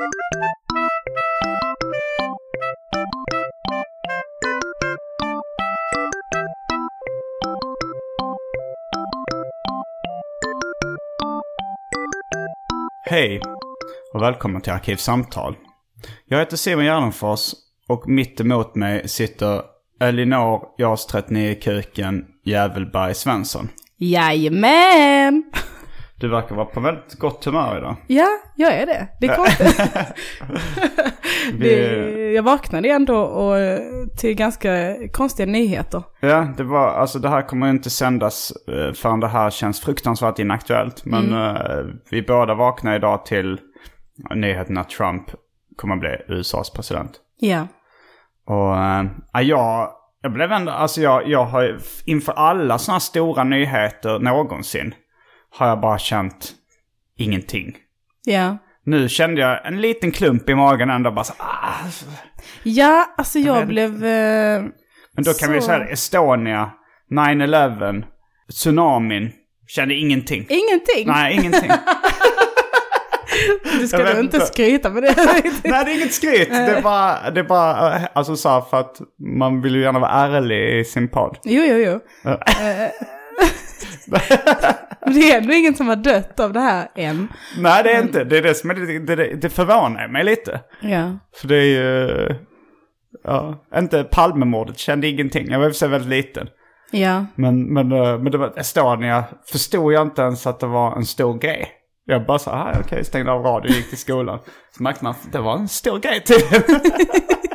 Hej och välkommen till Arkivsamtal. Jag heter Simon Gärdenfors och mitt emot mig sitter Elinor Jas 39 Kuken Jävelberg Svensson. Jajamän! Du verkar vara på väldigt gott humör idag. Ja, jag är det. Det är konstigt. Det, jag vaknade ändå och, till ganska konstiga nyheter. ja, det var, alltså det här kommer inte sändas eh, förrän det här känns fruktansvärt inaktuellt. Men eh, vi båda vaknade idag till nyheten att Trump kommer bli USAs president. Ja. Och äh, ja, jag, jag blev ändå, alltså jag, jag har inför alla sådana stora nyheter någonsin har jag bara känt ingenting. Ja. Nu kände jag en liten klump i magen ändå bara så, ah. Ja, alltså jag vet blev... Eh, Men då kan vi Så- säga det, Estonia, 9-11, tsunamin, kände ingenting. ingenting. Nej, ingenting. du ska jag du inte skryta med det. Nej, det är inget skryt. Det är bara, det är bara, eh, alltså så för att man vill ju gärna vara ärlig i sin podd. jo, jo, jo. Men det är ändå ingen som har dött av det här än. Nej, det är inte. Det är det som är det, det, det förvånar mig lite. Ja. För det är ju... Ja, inte Palmemordet, kände ingenting. Jag var i och för sig väldigt liten. Ja. Men, men, eh, men det var Estonia, förstod jag inte ens att det var en stor grej. Jag bara så här, okej, stängde av radion och gick till skolan. Så märkte man att det var en stor grej till.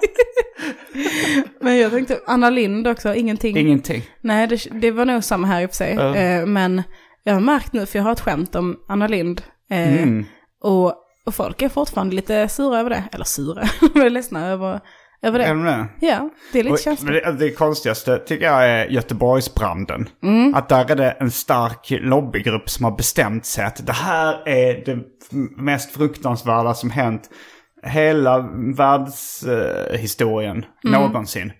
Men jag tänkte, Anna Lind också, ingenting. Ingenting. Nej, det, det var nog samma här i och för sig. Eh, men jag har märkt nu, för jag har ett skämt om Anna Lind. Eh, Mm. och, och folk är fortfarande lite sura över det. Eller sura, de är ledsna över, över det. de det? Ja, det är lite känsligt. det, det konstigaste tycker jag är Göteborgsbranden. Mm. Att där är det en stark lobbygrupp som har bestämt sig att det här är det mest fruktansvärda som hänt hela världshistorien någonsin. Mm.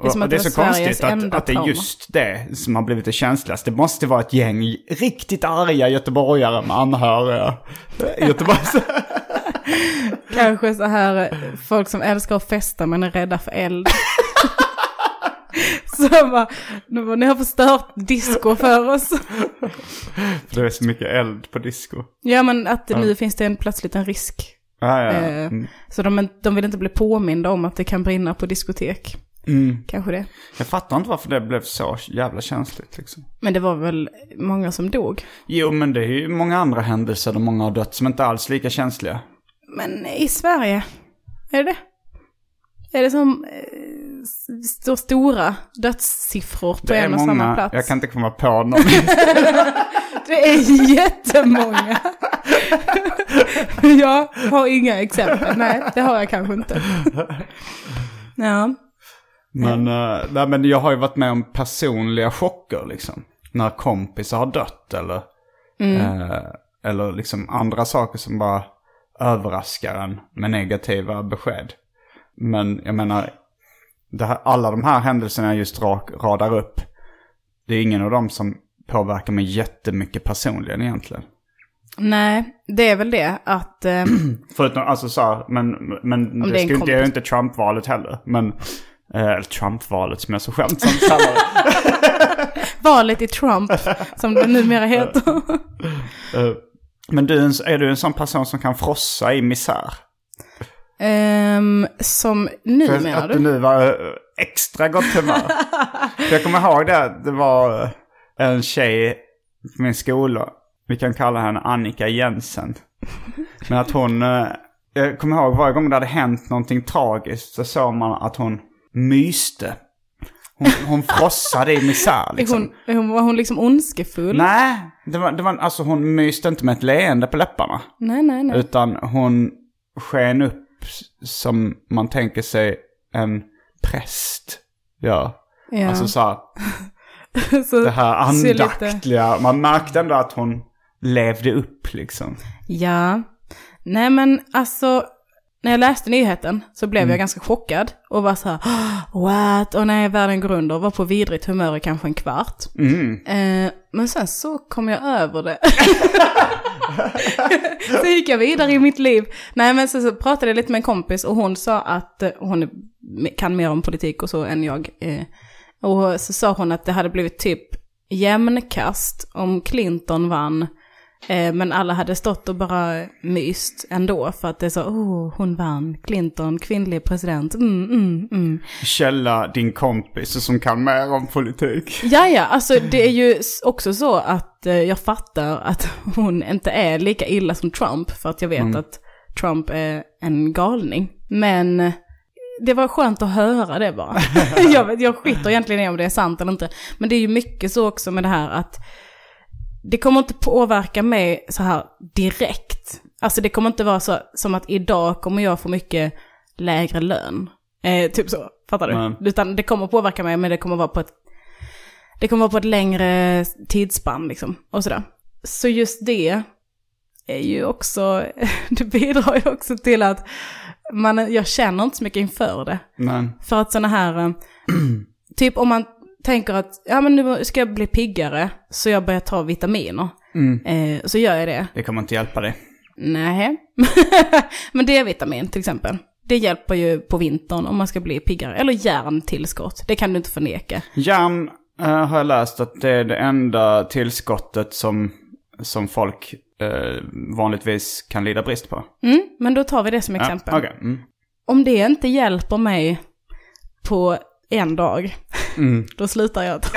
är och att det är det så var konstigt Sveriges att, att det är just det som har blivit det känsligaste. Det måste vara ett gäng riktigt arga göteborgare med anhöriga. Göteborgs... Kanske så här, eh, folk som älskar att festa men är rädda för eld. så bara, nu ni har förstört disco för oss. För det är så mycket eld på disco. ja, men att nu finns det en, plötsligt en risk. Ja, ja. Eh, Mm. Så de, de vill inte bli påminda om att det kan brinna på diskotek. Mm. Kanske det. Jag fattar inte varför det blev så jävla känsligt liksom. Men det var väl många som dog. Jo, men det är ju många andra händelser där många har dött som inte alls är lika känsliga. Men i Sverige, är det Är det som eh, så stora dödssiffror på en och samma många, plats? jag kan inte komma på någon. Det är jättemånga. jag har inga exempel. Nej, det har jag kanske inte. Ja, men, uh, nej, men jag har ju varit med om personliga chocker liksom. När kompisar har dött eller, eh, eller liksom andra saker som bara överraskar en med negativa besked. Men jag menar, här, alla de här händelserna jag just rak, radar upp, det är ingen av dem som påverkar mig jättemycket personligen egentligen. nej, det är väl det att... Eh, Förutom, alltså så här, men, men det, det ju inte- inte Trump-valet heller. Men, eh, Trump-valet som jag så skämtsamt kallar det. valet i Trump, som det numera heter. Eh, Men du, är du en sån person som kan frossa i misär? Ehm, som nu För menar att du? du nu var eh, extra gott humör. Jag kommer ihåg det, det var eh, en tjej på min skola. Vi kan kalla henne Annika Jensen. Men att hon, eh, jag kommer ihåg varje gång det hade hänt någonting tragiskt så såg man att hon myste. Hon, hon frossade i misär Är liksom. hon, hon, var hon liksom ondskefull? Nej, det var, det var, alltså hon myste inte med ett leende på läpparna. nej, nej. nej. Utan hon sken upp som man tänker sig en präst gör. Ja. Alltså så här, Så- det här andaktiga. Man märkte ändå att hon levde upp liksom. Ja. Nej men alltså, när jag läste nyheten så blev jag ganska chockad och var så här, "Oh, what? Och nej, världen går under. Var på vidrigt humör i kanske en kvart. Mm. Eh, men sen så kom jag över det. så gick jag vidare i mitt liv. Nej men så, så pratade jag lite med en kompis och hon sa att hon kan mer om politik och så än jag. Eh, och så sa hon att det hade blivit typ jämnkast om Clinton vann. Eh, men alla hade stått och bara myst ändå för att det är så, oh, hon vann, Clinton, kvinnlig president, mm, mm, mm. Källa din kompis som kan mer om politik. Ja, ja, alltså det är ju också så att eh, jag fattar att hon inte är lika illa som Trump, för att jag vet att Trump är en galning. Men det var skönt att höra det bara. jag, vet, jag skiter egentligen i om det är sant eller inte. Men det är ju mycket så också med det här att det kommer inte påverka mig så här direkt. Alltså det kommer inte vara så som att idag kommer jag få mycket lägre lön. Eh, typ så, fattar du? Nej. Utan det kommer påverka mig, men det kommer vara på ett, det kommer vara på ett längre tidsspann liksom. Och sådär. Så just det är ju också, det bidrar ju också till att man, jag känner inte så mycket inför det. Men, För att sådana här, eh, typ om man tänker att, ja men nu ska jag bli piggare, så jag börjar ta vitaminer. Eh, så gör jag det. det kommer inte hjälpa dig. Nej. men D-vitamin till exempel. Det hjälper ju på vintern om man ska bli piggare. Eller järntillskott, det kan du inte förneka. Järn eh, har jag läst att det är det enda tillskottet som, som folk eh, vanligtvis kan lida brist på. Mm, men då tar vi det som exempel. Ja, okej. mm. Om det inte hjälper mig på en dag, Mm. då slutar jag.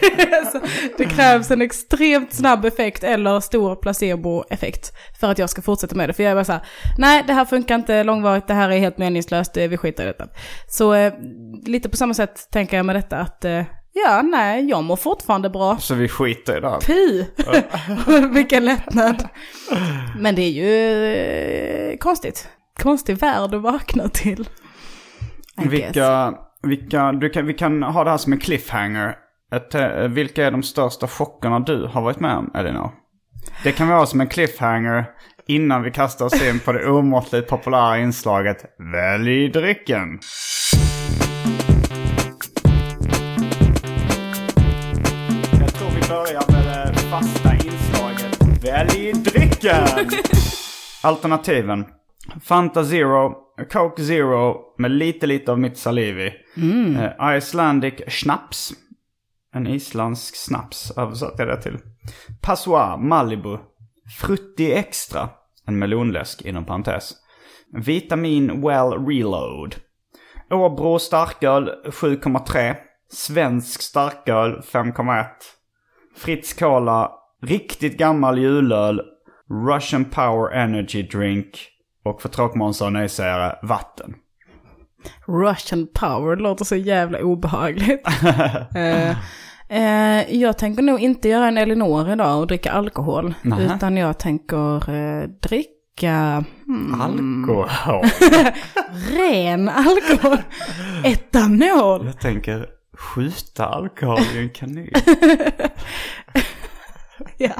det, så, det krävs en extremt snabb effekt eller stor placeboeffekt för att jag ska fortsätta med det. För jag är bara så här, nej det här funkar inte långvarigt, det här är helt meningslöst, eh, vi skiter i detta. Så eh, lite på samma sätt tänker jag med detta att, eh, ja nej, jag mår fortfarande bra. Så vi skiter i det. Fy! Vilken lättnad. Men det är ju eh, konstigt. Konstig värld att vakna till. I guess. Vilka, vilka, du kan, vi kan ha det här som en cliffhanger. Ett, eh, vilka är de största chockerna du har varit med om, Elinor? Det kan vi ha som en cliffhanger innan vi kastar oss in på det omåttligt populära inslaget Välj drycken. Välj drycken. Alternativen. Fanta Zero, Coke Zero med lite lite av mitt saliv i. Eh, Icelandic Schnaps. En isländsk snaps översatte jag det till. Passoir Malibu. Frutti Extra. En melonläsk inom parentes. Vitamin Well Reload. Åbro starköl 7,3. Svensk starköl 5,1. Fritz Cola. Riktigt gammal julöl. Russian Power Energy Drink. Och för tråkmånsar och nejsägare, vatten. Russian power låter så jävla obehagligt. Eh, eh, jag tänker nog inte göra en Elinor idag och dricka alkohol. Nähä. Utan jag tänker eh, dricka hmm, Alkohol. ren alkohol. Etanol. Jag tänker skjuta alkohol i en kanin. ja.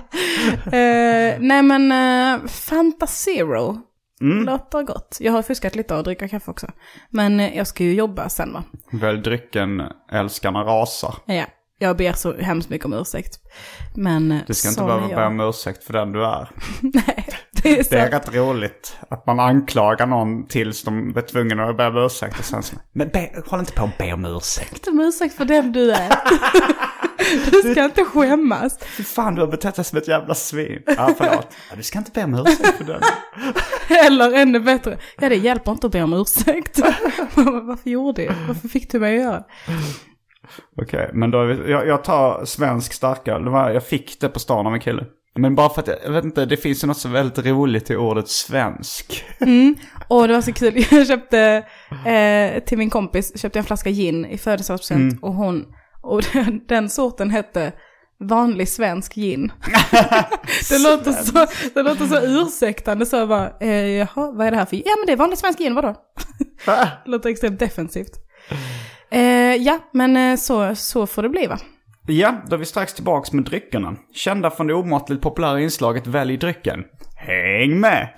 eh, nej men uh, Fanta Zero. Låter gott. Jag har fuskat lite och dricka kaffe också. Men eh, jag ska ju jobba sen va. Välj drycken älskarna rasar. Ja, jag ber så hemskt mycket om ursäkt. Men eh, Du ska inte behöva be om ursäkt för den du är. Nej, Det är, Det är rätt roligt att man anklagar någon tills de blir tvungna att be om ursäkt. Och sen så, men be, håll inte på att be om ursäkt. inte om ursäkt för den du är. Du ska inte skämmas. Fy fan, du har betett dig som ett jävla svin. Ja, förlåt. Ja, du ska inte be om ursäkt för den. Eller ännu bättre, ja det hjälper inte att be om ursäkt. Varför gjorde jag? Varför fick du mig att göra? Okej, men då är jag, jag tar svensk starköl. Jag fick det på stan av en kille. Men bara för att, jag, vet inte, det finns ju något så väldigt roligt i ordet svensk. Och det var så kul, jag köpte eh, till min kompis, köpte jag en flaska gin i födelsedagspresent och hon, och den, den sorten hette vanlig svensk gin. det, låter så, det låter så ursäktande så jag bara, eh, jaha, vad är det här för Ja men det är vanlig svensk gin, vadå? det låter extremt defensivt. Eh, ja, men eh, så, så får det bli va? Ja, då är vi strax tillbaks med dryckerna. Kända från det omåttligt populära inslaget Välj drycken. Häng med!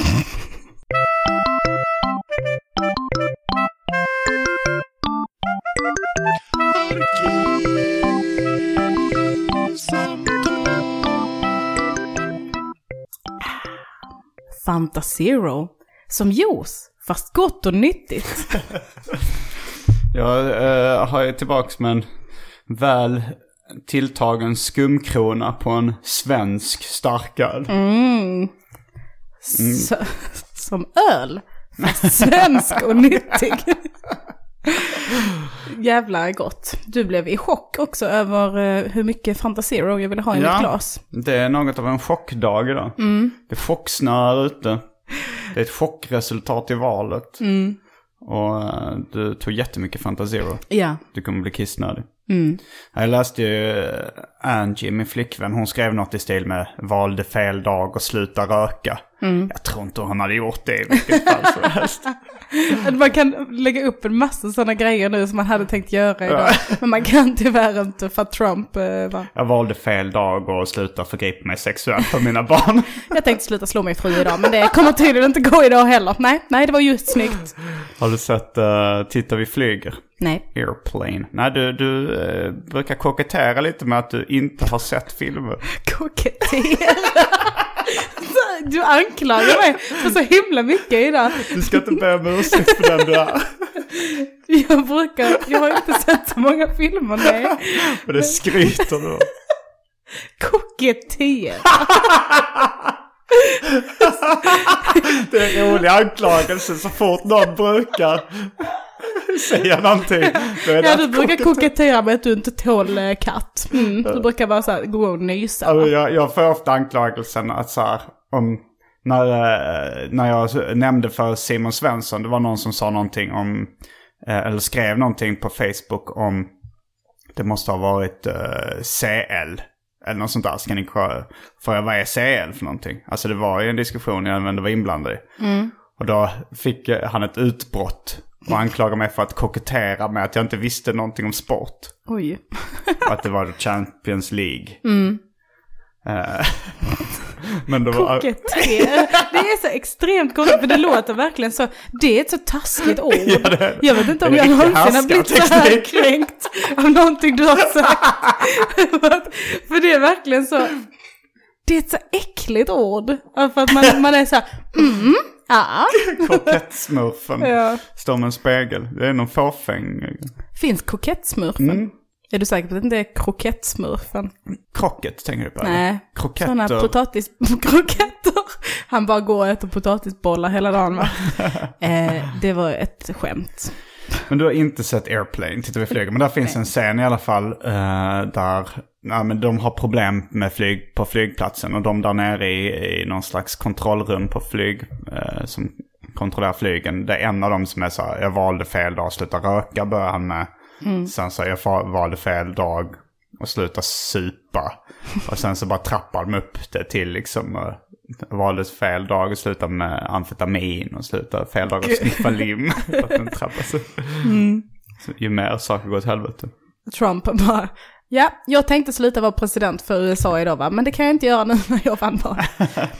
Fanta Zero. Som juice, fast gott och nyttigt. Jag eh, har ju tillbaks med en väl tilltagen skumkrona på en svensk starköl. Så, som öl, svensk och nyttig. Jävla gott. Du blev i chock också över eh, hur mycket Fanta Zero jag ville ha i Ja. mitt glas. Det är något av en chockdag idag. Det är chocksnö här ute. Det är ett chockresultat i valet. Och eh, du tog jättemycket Fanta Zero. Ja. Du kommer bli kissnödig. Mm. Jag läste ju eh, Angie, min flickvän, hon skrev något i stil med valde fel dag och sluta röka. Jag tror inte hon hade gjort det i vilket fall som helst. Man kan lägga upp en massa sådana grejer nu som man hade tänkt göra idag. Men man kan tyvärr inte för att Trump eh, var... Jag valde fel dag och sluta förgripa mig sexuellt på mina barn. Jag tänkte sluta slå min fru idag men det kommer tydligen inte gå idag heller. Nej, nej det var just snyggt. Har du sett uh, Titta vi flyger? Nej. Airplane. Nej, du, du eh, brukar kokettera lite med att du inte har sett filmer. Kokettera. Du anklagar mig för så himla mycket idag. Du ska inte be om ursäkt för den du är. Jag brukar, jag har inte sett så många filmer, nej. Och det skryter du om. Kokettera. Det är en rolig anklagelse så fort någon brukar säga någonting. Ja, du brukar kokettera. med att du inte tål eh, katt. Mm, du brukar bara så här gå och nysa. Alltså, jag, jag får ofta anklagelsen att så här, om, när, eh, när jag nämnde för Simon Svensson, det var någon som sa någonting om, eh, eller skrev någonting på Facebook om, det måste ha varit eh, CL. Eller något sånt där. Ska ni jag vad är CL för någonting? Alltså det var ju en diskussion jag även var inblandad i. Och då fick han ett utbrott och anklagade mig för att kokettera med att jag inte visste någonting om sport. Oj. Och att det var Champions League. Eh, Men det var... Kokettera. Det är så extremt konstigt för det låter verkligen så. Det är ett så taskigt ord. Ja, det jag vet inte om jag någonsin har blivit så här kränkt av någonting du har sagt. för det är verkligen så. Det är ett så äckligt ord. För att man, man är så här, mm, ja. Kokettsmurfen. Ja. Står med en spegel. Det är någon fåfäng. Finns kokettsmurfen? Mm. Är du säker på att det inte är krokettsmurfen? Krocket tänker du på? eller? Nej, sådana Kroketter. potatiskroketter. Han bara går och äter potatisbollar hela dagen va? eh, det var ett skämt. Men du har inte sett Airplane, tittar vi flyger. Men där finns en scen i alla fall eh, där ja, men de har problem med flyg på flygplatsen. Och de där nere i, i någon slags kontrollrum på flyg eh, som kontrollerar flygen. Det är en av dem som är så här, jag valde fel dag, sluta röka börjar han med. Sen så, jag valde fel dag och sluta supa. Och sen så bara trappar de upp det till liksom. eh, valde fel dag och sluta med amfetamin och sluta fel dag och sniffa lim. För att den trappas upp. Så ju mer saker går åt helvete. Trump bara, ja, jag tänkte sluta vara president för USA idag va, men det kan jag inte göra nu när jag vann valet.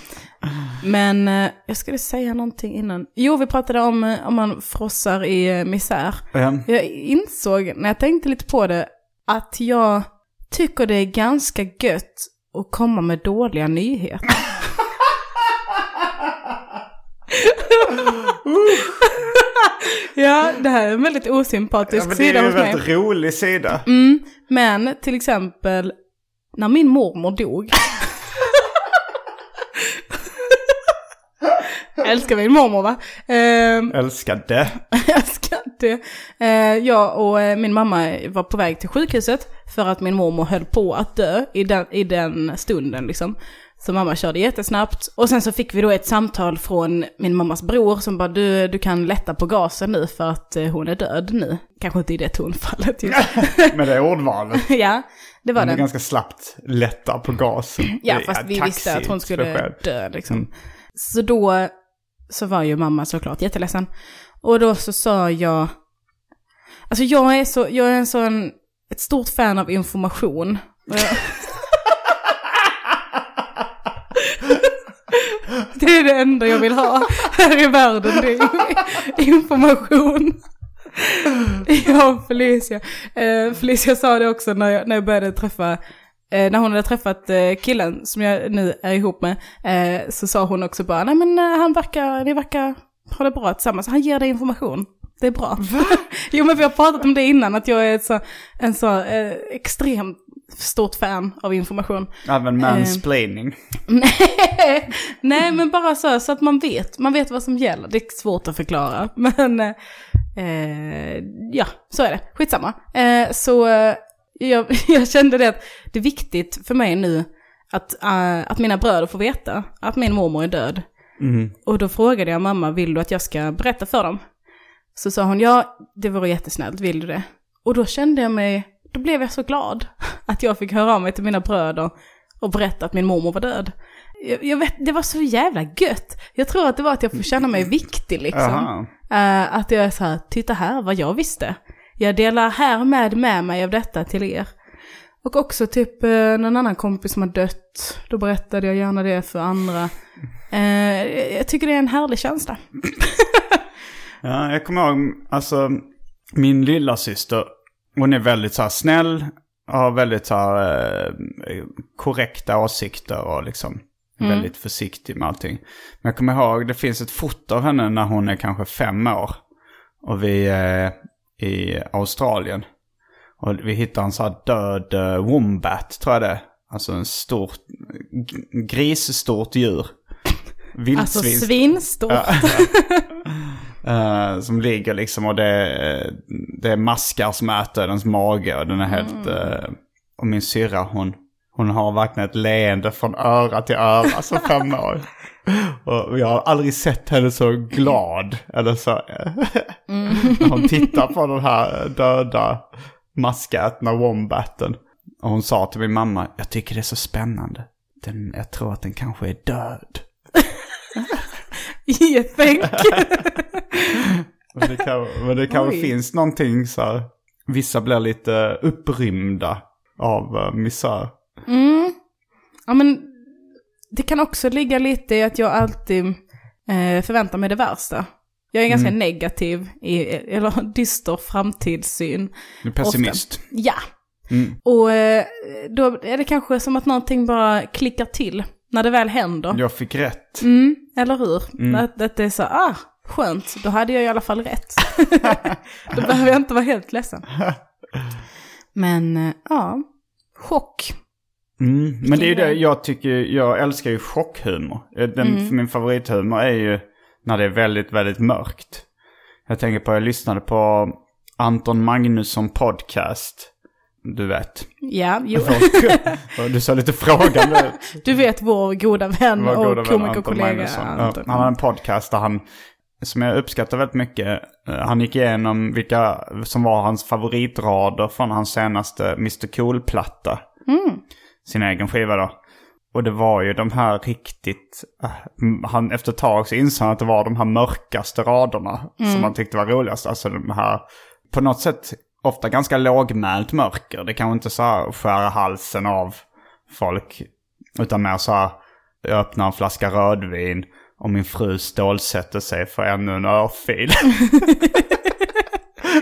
Men eh, jag skulle säga någonting innan. Jo, vi pratade om eh, om man frossar i eh, misär. Ja. Jag insåg, när jag tänkte lite på det, att jag tycker det är ganska gött att komma med dåliga nyheter. ja, det här är en väldigt osympatisk Ja, men det sida är ju en hos mig. väldigt rolig sida. Mm, men till exempel, när min mormor dog älskar min mormor va? Ehm, Älskade. jag älskar det. Eh, jag och eh, min mamma var på väg till sjukhuset för att min mormor höll på att dö i den, i den stunden liksom. Så mamma körde jättesnabbt. Och sen så fick vi då ett samtal från min mammas bror som bara du, du kan lätta på gasen nu för att eh, hon är död nu. Kanske inte i det tonfallet just. Med det ordvalet. ja, det var är det. ganska slappt lätta på gasen. Ja, Det är fast vi visste att hon skulle dö liksom. Mm. Så då så var ju mamma såklart jätteledsen. Och då så sa jag, alltså jag är så, jag är en sån, ett stort fan av information. Det är det enda jag vill ha här i världen, det är information. Jag och Felicia. Eh, Felicia sa det också när jag, när jag började träffa, när hon hade träffat eh, killen som jag nu är ihop med, eh, så sa hon också bara, nej men eh, han verkar, ni verkar ha det bra tillsammans, han ger dig information. Det är bra. jo men vi har pratat om det innan, att jag är ett så, en så eh, extremt stort fan av information. Även mansplaining. Nej, nej, men bara så, så att man vet. Man vet vad som gäller. Det är svårt att förklara. Men eh, eh, ja, så är det. Skitsamma. Eh, så eh, jag, jag kände det att det är viktigt för mig nu att, eh, att mina bröder får veta att min mormor är död. Mm. Och då frågade jag mamma, vill du att jag ska berätta för dem? Så sa hon, ja, det vore jättesnällt, vill du det? Och då kände jag mig, då blev jag så glad att jag fick höra av mig till mina bröder och berätta att min mormor var död. Jag, jag vet, det var så jävla gött. Jag tror att det var att jag får känna mig viktig liksom. Eh, att jag är så här, titta här vad jag visste. Jag delar härmed med mig av detta till er. Och också typ eh, någon annan kompis som har dött. Då berättade jag gärna det för andra. Eh, jag tycker det är en härlig känsla. Ja, jag kommer ihåg, alltså min lilla syster, hon är väldigt så här snäll, har väldigt så här eh, korrekta åsikter och liksom väldigt försiktig med allting. Men jag kommer ihåg, det finns ett foto av henne när hon är kanske fem år. Och vi är i Australien. Och vi hittar en så här död uh, wombat, tror jag det. Alltså en stor, grisstort djur. Alltså Vildsvin. svinstort. Eh, som ligger liksom och det det är maskar som äter dens mage och den är helt... eh, och min syrra hon, hon har verkligen ett leende från öra till öra som fem år. Och jag har aldrig sett henne så glad. Eller så, när hon tittar på den här döda maskätna wombaten. Och hon sa till min mamma, jag tycker det är så spännande. Den, jag tror att den kanske är död. You think? Men det, kan, men det kanske finns någonting så här. Vissa blir lite upprymda av uh, misär. Mm. Ja men det kan också ligga lite i att jag alltid eh, förväntar mig det värsta. Jag är ganska Mm. negativ, i, eller dyster framtidssyn. Du är pessimist. Ja. Mm. Och eh, då är det kanske som att någonting bara klickar till när det väl händer. Jag fick rätt. Mm, eller hur? Mm. Att, att det är så, ah, skönt, då hade jag i alla fall rätt. då behöver jag inte vara helt ledsen. Men eh, ja, chock. Mm. Men det är ju det, jag tycker, jag älskar ju chockhumor. Eh, Den, Mm. Min favorithumor är ju när det är väldigt, väldigt mörkt. Jag tänker på, jag lyssnade på Anton Magnusson podcast. Du vet. Ja, jo. du sa lite frågande ut. Du vet vår goda vän Vår goda och komikerkollega. Ja, Anton. han har en podcast där han, som jag uppskattar väldigt mycket, eh, han gick igenom vilka som var hans favoritrader från hans senaste Mr Cool-platta. Mm. Sin egen skiva då. Och det var ju de här riktigt, eh, han, efter ett tag så insåg han att det var de här mörkaste raderna som han tyckte var roligast. Alltså de här, på något sätt ofta ganska lågmält mörker. Det kan inte så här skära halsen av folk. Utan mer så här, jag öppnar en flaska rödvin och min fru stålsätter sig för ännu en örfil.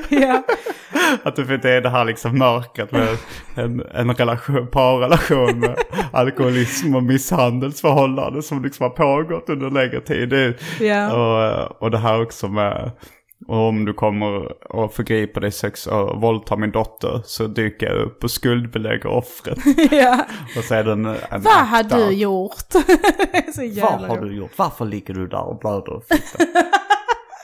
Ja. Att det inte är det här liksom mörkret med en, en relation, parrelation med alkoholism och misshandelsförhållande som liksom har pågått under längre tid. Det, Ja. och, och det här också med Och om du kommer och förgriper dig sex och våldtar min dotter så dyker jag upp och skuldbelägger offret. ja. Och så är den en Vad har du gjort? så jävla Vad har du gjort? Varför ligger du där och blöder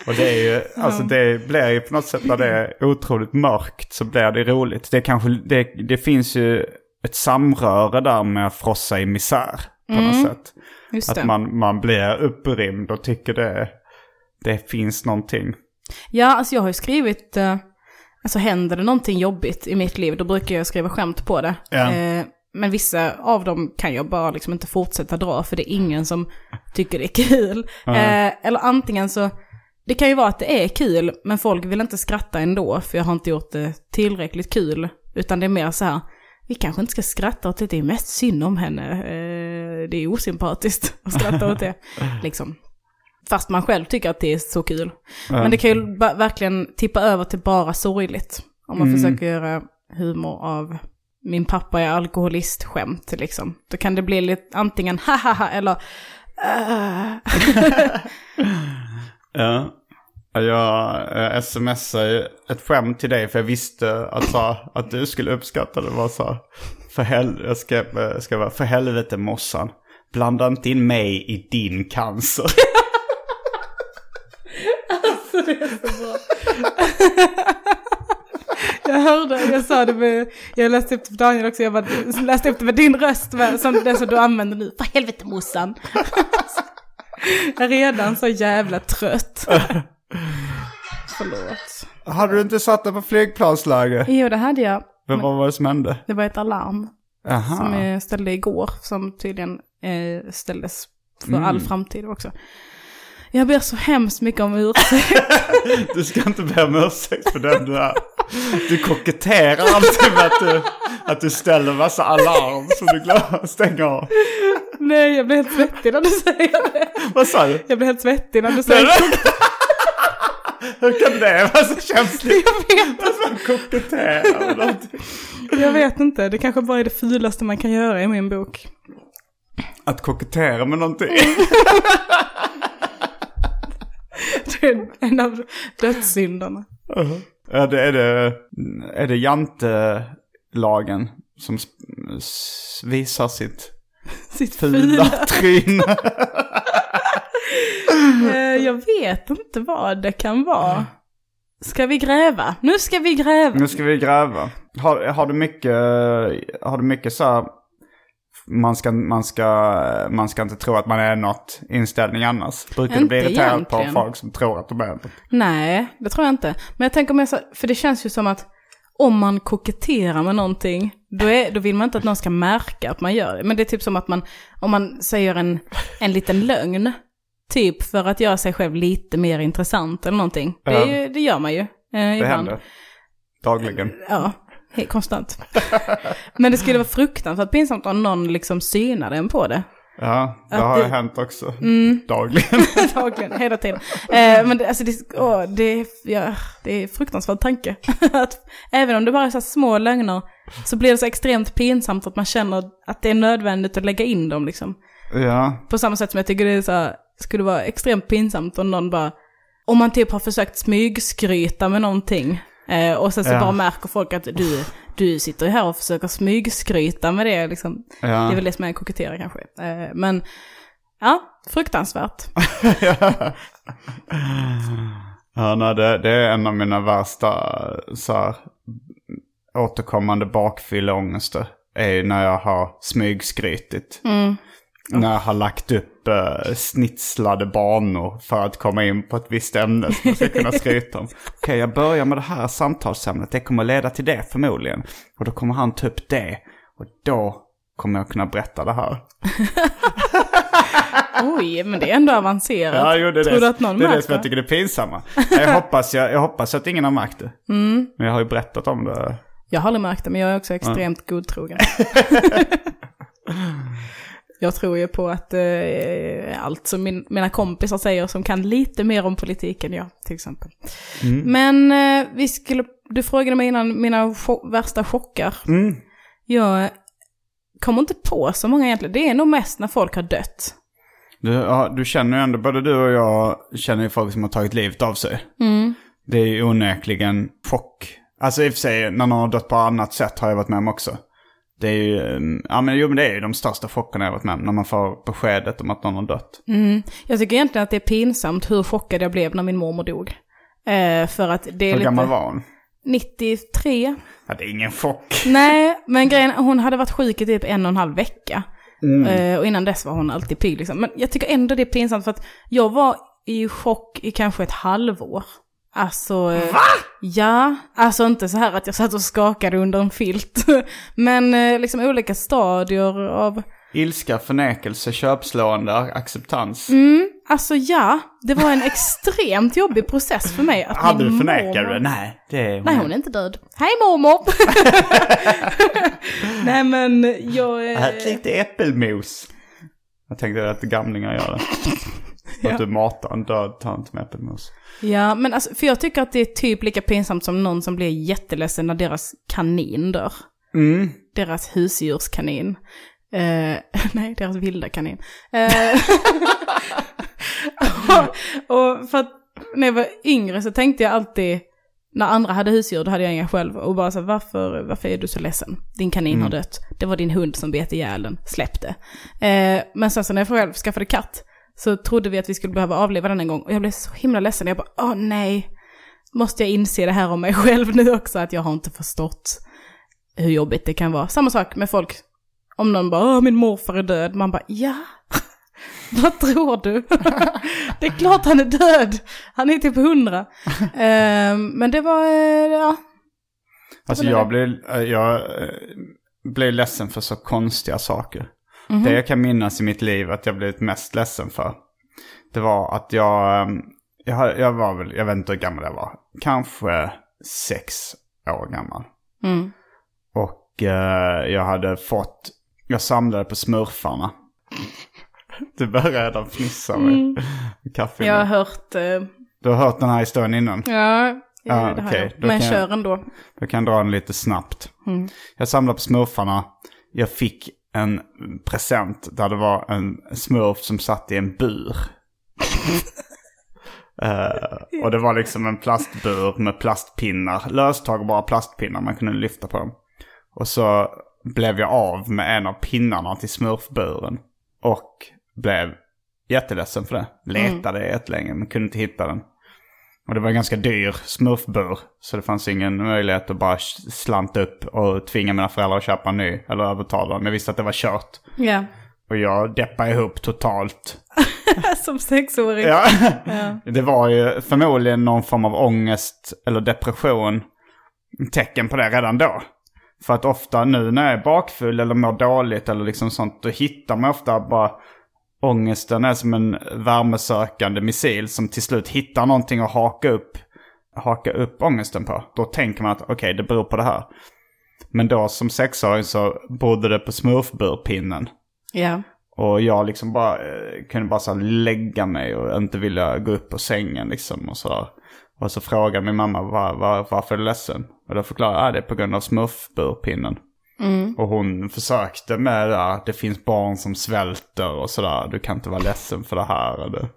och det är ju, alltså det blir ju på något sätt när det är otroligt mörkt så blir det roligt. Det, kanske, det, det finns ju ett samröre där med att frossa i misär på något sätt. Just Att det. man, man blir upprymd och tycker det, det finns någonting. Ja, alltså jag har ju skrivit, eh, alltså händer det någonting jobbigt i mitt liv, då brukar jag skriva skämt på det. Ja. Eh, men vissa av dem kan jag bara liksom inte fortsätta dra, för det är ingen som tycker det är kul. Eh, eller antingen så, det kan ju vara att det är kul, men folk vill inte skratta ändå, för jag har inte gjort det tillräckligt kul. Utan det är mer så här, vi kanske inte ska skratta åt det, det är mest synd om henne. Eh, det är osympatiskt att skratta åt det. Liksom. Fast man själv tycker att det är så kul. Men det kan ju verkligen tippa över till bara sorgligt. Om man försöker göra humor av min pappa är alkoholist-skämt liksom. Då kan det bli lite antingen hahaha eller äh. Ja. Jag eh, smsade ett skämt till dig för jag visste att, så, att du skulle uppskatta det. Var så, för, hel, jag ska, eh, ska vara, för helvete mossan. Blanda inte in mig i din cancer. Alltså, jag hörde, jag sa det med, jag läste upp det för Daniel också, jag bara, läste upp det med din röst, med, som det som du använder nu. För helvete morsan. Alltså jag är redan så jävla trött. Förlåt. Hade du inte satt dig på flygplansläge? Jo, det hade jag. Men vad var det som hände? Det var ett alarm. Aha. Som jag ställde igår, som tydligen eh, ställdes för all framtid också. Jag ber så hemskt mycket om ursäkt. Du ska inte be om ursäkt för den du är. Du koketterar alltid med att du, att du ställer massa alarm som du glömmer stänga av. Nej, jag blir helt svettig när du säger det. Vad sa du? Jag blir helt svettig när du säger det. Hur kan det vara så känsligt? Jag vet, koketterar någonting. jag vet inte, det kanske bara är det fulaste man kan göra i min bok. Att kokettera med någonting. Det är en av dödssynderna. Ja, det är det, är det jantelagen som visar sitt Sitt fula tryne. Eh, Jag vet inte vad det kan vara. Ska vi gräva? Nu ska vi gräva. Nu ska vi gräva. Har, har du mycket, har du mycket så här, man ska, man, ska, man ska inte tro att man är något inställning annars? Brukar du bli irriterad egentligen. på folk som tror att de är något? Nej, det tror jag inte. Men jag tänker mer så, för det känns ju som att om man koketterar med någonting, då, är, då vill man inte att någon ska märka att man gör det. Men det är typ som att man, om man säger en, en liten lögn, typ för att göra sig själv lite mer intressant eller någonting. Det, ju, det gör man ju. Eh, Det ibland. händer. Dagligen. Ja, konstant. Men det skulle vara fruktansvärt pinsamt om någon liksom synade en på det. Ja, det Att har det- hänt också. Mm. Dagligen. Dagligen, hela tiden. Eh, men det, alltså det, åh, det, är- ja, det är fruktansvärd tanke. att även om det bara är så små lögner så blir det så extremt pinsamt att man känner att det är nödvändigt att lägga in dem liksom. ja. På samma sätt som jag tycker det är så här, skulle vara extremt pinsamt om någon bara, om man typ har försökt smygskryta med någonting eh, och sen så Ja. bara märker folk att du, du sitter här och försöker smygskryta med det liksom. Ja. Det är väl det som är kokettera kanske. Eh, men ja, fruktansvärt. Ja, nej, det, det är en av mina värsta så här, återkommande bakfylleångester. Är när jag har smygskrytit. När jag har lagt upp eh, snitslade banor för att komma in på ett visst ämne som jag ska kunna skryta om. Okej, jag börjar med det här samtalsämnet. Det kommer leda till det förmodligen. Och då kommer han ta upp det. Och då kommer jag kunna berätta det här. Oj, men det är ändå avancerat. Ja, jo, det är Tror det, du att någon det, är det som jag tycker är pinsamma. Jag hoppas, jag, jag hoppas att ingen har märkt det. Mm. Men jag har ju berättat om det. Jag har aldrig märkt det, men jag är också extremt godtrogen. jag tror ju på att eh, allt som min, mina kompisar säger som kan lite mer om politiken jag, till exempel. Mm. Men eh, vi skulle, du frågade mig innan mina cho- värsta chockar. Mm. Jag kommer inte på så många egentligen. Det är nog mest när folk har dött. Du, ja, du känner ju ändå, både du och jag känner ju folk som har tagit livet av sig. Mm. Det är ju onekligen chock. Alltså i och för sig, när någon har dött på annat sätt har jag varit med om också. Det är ju, mm, ja men jo men det är ju de största chockerna jag varit med om. När man får beskedet om att någon har dött. Jag tycker egentligen att det är pinsamt hur chockad jag blev när min mormor dog. Eh, för att det är Hur lite... gammal var hon? 93. Ja, det är ingen chock. Nej, men grejen hon hade varit sjuk i typ en och en halv vecka. Eh, och innan dess var hon alltid pigg liksom. Men jag tycker ändå det är pinsamt för att jag var i chock i kanske ett halvår. Alltså... Va? Ja, alltså inte så här att jag satt och skakade under en filt. Men eh, liksom olika stadier av... Ilska, förnekelse, köpslående, acceptans. Mm, alltså ja, det var en extremt jobbig process för mig. Att Hade du förnekat mormor- det? Nej, det är Nej, hon är inte död. Hej mormor! Nej men jag... eh, Ät lite äppelmos. Jag tänkte att gamlingar gör det. Att du matar en död tant med äppelmos. Ja, men alltså, för jag tycker att det är typ lika pinsamt som någon som blir jätteledsen när deras kanin dör. Mm. Deras husdjurskanin. Eh, nej, deras vilda kanin. Eh, och, och för att när jag var yngre så tänkte jag alltid, när andra hade husdjur, då hade jag inga själv. Och bara så varför, varför är du så ledsen? Din kanin har dött. Det var din hund som bet ihjäl den. Släpp det. Eh, men sen så när jag själv skaffade katt så trodde vi att vi skulle behöva avliva den en gång. Och jag blev så himla ledsen. Jag bara, åh nej. Måste jag inse det här om mig själv nu också? Att jag har inte förstått hur jobbigt det kan vara. Samma sak med folk. Om någon bara, åh min morfar är död. Man bara, ja. Vad tror du? det är klart han är död. Han är typ hundra. Ehm, men det var, eh, ja. Alltså jag blev, eh, jag eh, blev ledsen för så konstiga saker. Mhm. Det jag kan minnas i mitt liv att jag blivit mest ledsen för. Det var att jag, eh, jag, jag var väl, jag vet inte hur gammal jag var. Kanske sex år gammal. Mm. Och eh, jag hade fått, jag samlade på smurfarna. Du börjar redan fnissa med kaffe. Mm. Jag har hört, eh, Du har hört den här historien innan? ja, Ja, det har jag. Då Men jag- kör ändå. Jag kan dra den lite snabbt. Mm. Jag samlade på smurfarna. Jag fick en present där det var en smurf som satt i en bur. uh, och det var liksom en plastbur med plastpinnar. Löstagbara plastpinnar, man kunde lyfta på dem. Och så blev jag av med en av pinnarna till smurfburen. Och blev jätteledsen för det. Letade jättelänge men kunde inte hitta den. Och det var en ganska dyr smurfbur. Så det fanns ingen möjlighet att bara slanta upp och tvinga mina föräldrar att köpa en ny. Eller övertala dem. Jag visste att det var kört. Ja, Och jag deppade ihop totalt. som sexåring. Ja. Det var ju förmodligen någon form av ångest eller depression. Tecken på det redan då. För att ofta nu när jag är bakfull eller mår dåligt eller liksom sånt. Då hittar man ofta bara ångesten är som en värmesökande missil som till slut hittar någonting att haka upp, haka upp ångesten på. Då tänker man att okej, det beror på det här. Men då som sexåring så berodde det på smurfburpinnen. Ja. Och jag liksom bara eh, kunde bara så lägga mig och inte vilja gå upp på sängen liksom och sådär. Och så frågade min mamma var, var, varför är du ledsen? Och då förklarade jag att det är på grund av smurfburpinnen. Och hon försökte med det där, det finns barn som svälter och sådär. Du kan inte vara ledsen för det här. Det.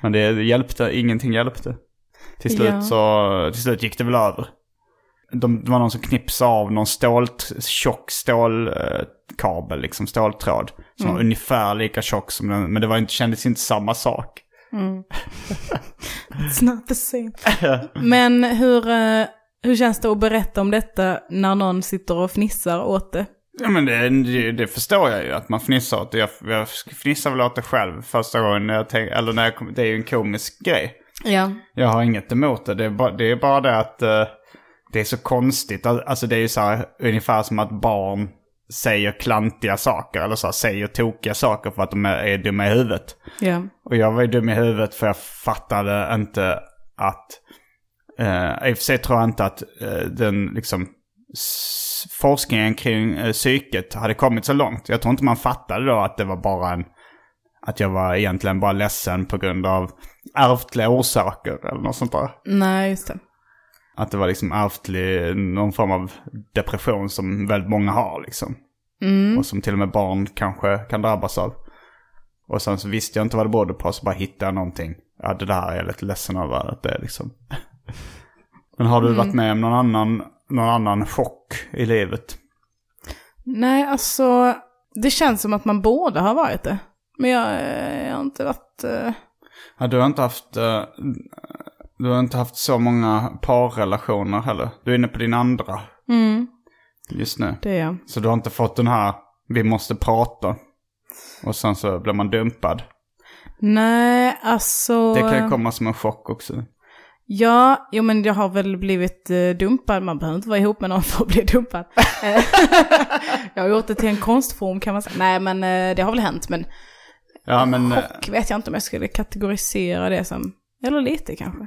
Men det hjälpte, ingenting hjälpte. Till slut Ja. så, till slut gick det väl över. De, det var någon som knipsade av någon stål, tjock stålkabel, liksom ståltråd. Som var ungefär lika tjock som den, men det var inte, kändes inte samma sak. It's not the same. Men hur, eh, hur känns det att berätta om detta när någon sitter och fnissar åt det? Ja men det, det, det förstår jag ju att man fnissar åt det. Jag, jag fnissar väl åt det själv första gången jag tänk, eller när jag kom, det är ju en komisk grej. Ja. Jag har inget emot det. Det är bara det, är bara det att eh, det är så konstigt. Al- Alltså det är ju så här ungefär som att barn säger klantiga saker. Eller så här, säger tokiga saker för att de är, är dumma i huvudet. Ja. Och jag var ju dum i huvudet för jag fattade inte att... Eh, I och för sig tror jag inte att eh, den liksom forskningen kring eh, psyket hade kommit så långt. Jag tror inte man fattade då att det var bara en... Att jag var egentligen bara ledsen på grund av ärftliga orsaker eller något sånt där. Nej, just det. Att det var liksom ärftlig, någon form av depression som väldigt många har liksom. Och som till och med barn kanske kan drabbas av. Och sen så visste jag inte vad det berodde på, så bara hittade jag någonting. Ja, det där är jag lite ledsen över att det är liksom. Men har du varit med om någon annan, någon annan chock i livet? Nej, alltså det känns som att man borde ha varit det. Men jag, eh, jag har inte varit... eh, Ja, du har inte haft, eh, du har inte haft så många parrelationer heller. Du är inne på din andra Mm, just nu. det är jag. Så du har inte fått den här, vi måste prata. Och sen så blir man dumpad. Nej, alltså... Det kan ju komma som en chock också. Ja, jo men jag har väl blivit eh, dumpad. Man behöver inte vara ihop med någon för att bli dumpad. Jag har gjort det till en konstform kan man säga. Nej men eh, det har väl hänt. Men Ja, men... eh, chock vet jag inte om jag skulle kategorisera det som. Eller lite kanske.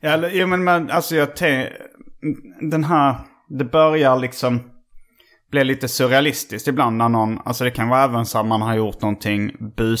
Ja, eller- jo, men man, alltså jag tänker, den här, det börjar liksom bli lite surrealistiskt ibland när någon, alltså det kan vara även så att man har gjort någonting bus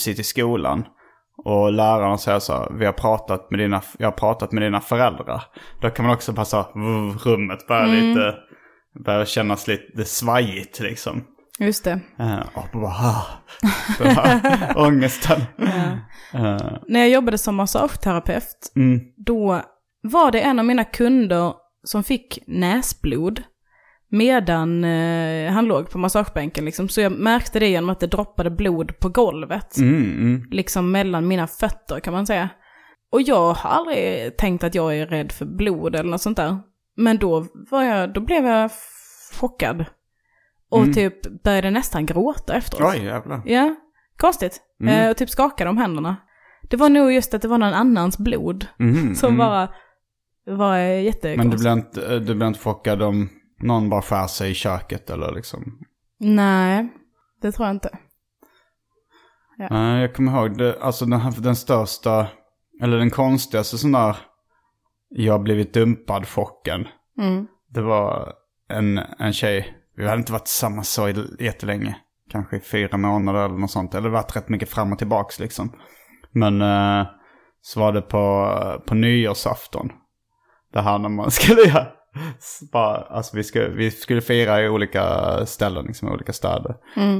Sitt i skolan. Och läraren säger så här, vi har pratat med dina, jag har pratat med dina föräldrar. Då kan man också vrr, rummet börjar lite, börjar kännas lite svajigt liksom. Just det. Uh, och bara, ångesten. Eh, När jag jobbade som massageterapeut, mm, då var det en av mina kunder som fick näsblod medan eh, han låg på massagebänken. Liksom. Så jag märkte det genom att det droppade blod på golvet. mm, mm. Liksom mellan mina fötter kan man säga. Och jag har aldrig tänkt att jag är rädd för blod eller något sånt där. Men då, var jag, då blev jag chockad. Och Mm. typ började nästan gråta efteråt. Oj, jävlar. Ja, konstigt. Mm. Eh, och typ skakade om händerna. Det var nog just att det var någon annans blod Mhm, som mm. bara var eh, jättekonstigt. Men du blir, inte, du blir inte chockad om någon bara skär sig i köket eller liksom? Nej, det tror jag inte. Nej, jag kommer ihåg det, alltså den, här, den största, eller den konstigaste sån där, jag har blivit dumpad chocken. Mm. Det var en, en tjej, vi hade inte varit tillsammans så jättelänge. Kanske i fyra månader eller något sånt. Eller varit rätt mycket fram och tillbaks liksom. Men eh, så var det på, på nyårsafton. Det här när man skulle göra. Bara, alltså vi skulle, vi skulle fira i olika ställen, liksom i olika städer.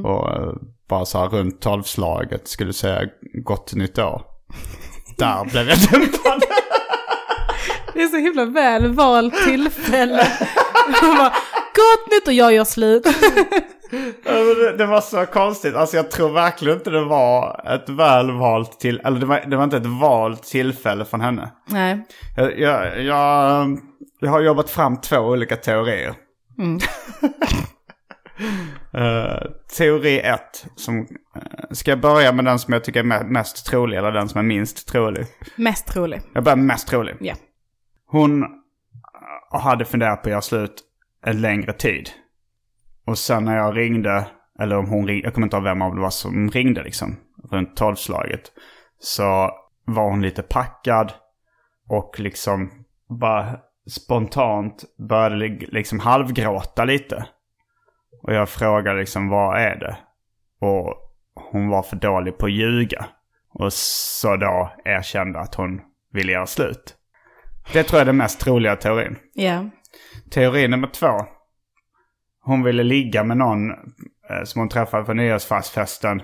Och eh, bara så här runt tolvslaget skulle säga gott nytt år. Där blev jag dumpad. Det är så himla väl valt tillfälle. Bara, Gott nytt och jag gör slut. Det var så konstigt. Alltså jag tror verkligen inte det var ett väl valt till, eller det var, det var inte ett valt tillfälle från henne. Nej. Jag, jag, jag, jag har jobbat fram två olika teorier. Eh, teori ett, som, eh, ska jag börja med den som jag tycker är me- mest trolig eller den som är minst trolig? Mest trolig. Jag börjar med mest trolig. Ja. Hon eh, hade funderat på att göra slut en längre tid. Och sen när jag ringde eller om hon ringde, jag kommer inte ihåg vem av det var som ringde liksom, runt tolvslaget. Så var hon lite packad och liksom bara spontant började li- liksom halvgråta lite. Och jag frågade liksom vad är det? Och hon var för dålig på att ljuga. Och så då erkände att hon ville göra slut. Det tror jag är den mest troliga teorin. Ja. Teori nummer två. Hon ville ligga med någon eh, som hon träffade på nyårsfesten.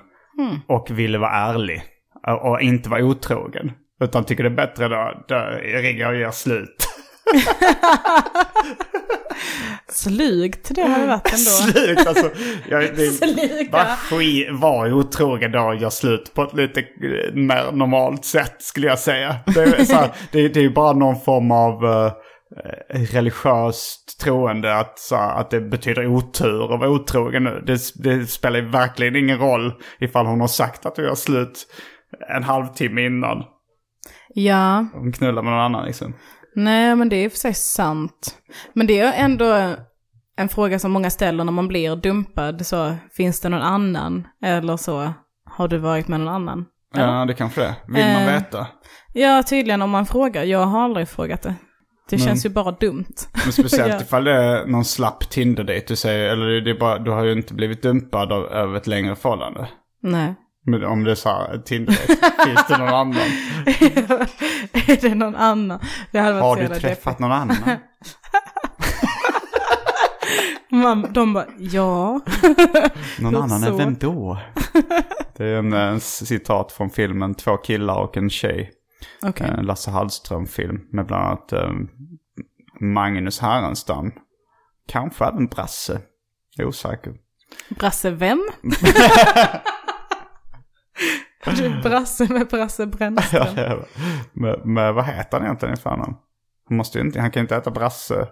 Och ville vara ärlig. Och, och inte vara otrogen. Utan tycker det är bättre då, då ringer jag och gör slut. Slugt det hade varit ändå. slut alltså. Jag, det, Sluga. var otrogen då gör slut på ett lite eh, mer normalt sätt skulle jag säga. Det är, här, det, det är ju bara någon form av eh, religiöst troende att, så här, att det betyder otur att vara otrogen nu. Det, det spelar verkligen ingen roll ifall hon har sagt att vi gör slut en halvtimme innan. Ja, Hon knullar med någon annan liksom. Nej men det är i och för sig sant. Men det är ändå en fråga som många ställer när man blir dumpad. Så finns det någon annan? Eller så har du varit med någon annan? Ja, det kanske det. Vill man Eh. veta? Ja, tydligen om man frågar. Jag har aldrig frågat det. Det Men- känns ju bara dumt. Men speciellt Ja. ifall det är någon slapp Tinder-dejt du säger, eller det är bara, du har ju inte blivit dumpad av, över ett längre förhållande. Nej. Men om det är så här, Tinder-dejt, finns det någon annan? är det någon annan? Det hade varit Har du träffat någon annan? deppigt. Man, de bara, ja. Någon annan? så. än Vem då? Det är en, en citat från filmen Två killar och en tjej. Okej. En Lasse Hallström-film med bland annat eh, Magnus Härenstam. Kanske även Brasse. Jag är osäker. Brasse vem? Du är Brasse med Brasse Brännström. Ja, men, men vad heter han egentligen i förnamn? Han, måste inte, han kan ju inte heta Brasse.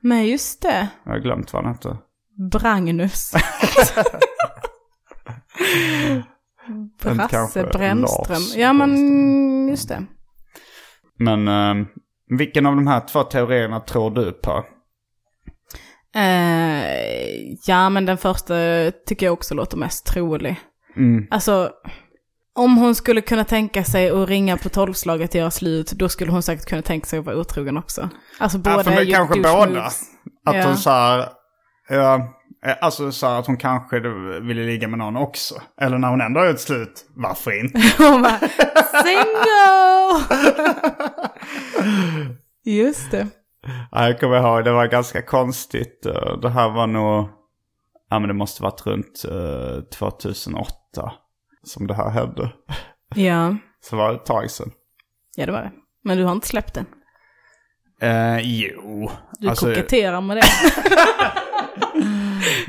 Men just det, Jag har glömt vad han heter. Bragnus. Brasse Brännström. Ja men just det. Men eh, vilken av de här två teorierna tror du på? Eh, ja men den första tycker jag också låter mest trolig. Mm. Alltså, om hon skulle kunna tänka sig att ringa på tolvslaget och göra slut, då skulle hon säkert kunna tänka sig att vara otrogen också. Alltså båda Ja, för är ju kanske båda. Att Ja. hon så här, ja, eh, alltså så här att hon kanske ville ligga med någon också. Eller när hon ändå har gjort slut, varför inte? Hon bara, single! Just det. Ja, jag kommer ihåg, det var ganska konstigt. Eh, Det här var nog, ja men det måste varit runt eh, 2008 som det här hände. Ja, Så var det ett tag sedan. ja det var det. Men du har inte släppt den. Eh, jo. Du alltså, koketterar med det.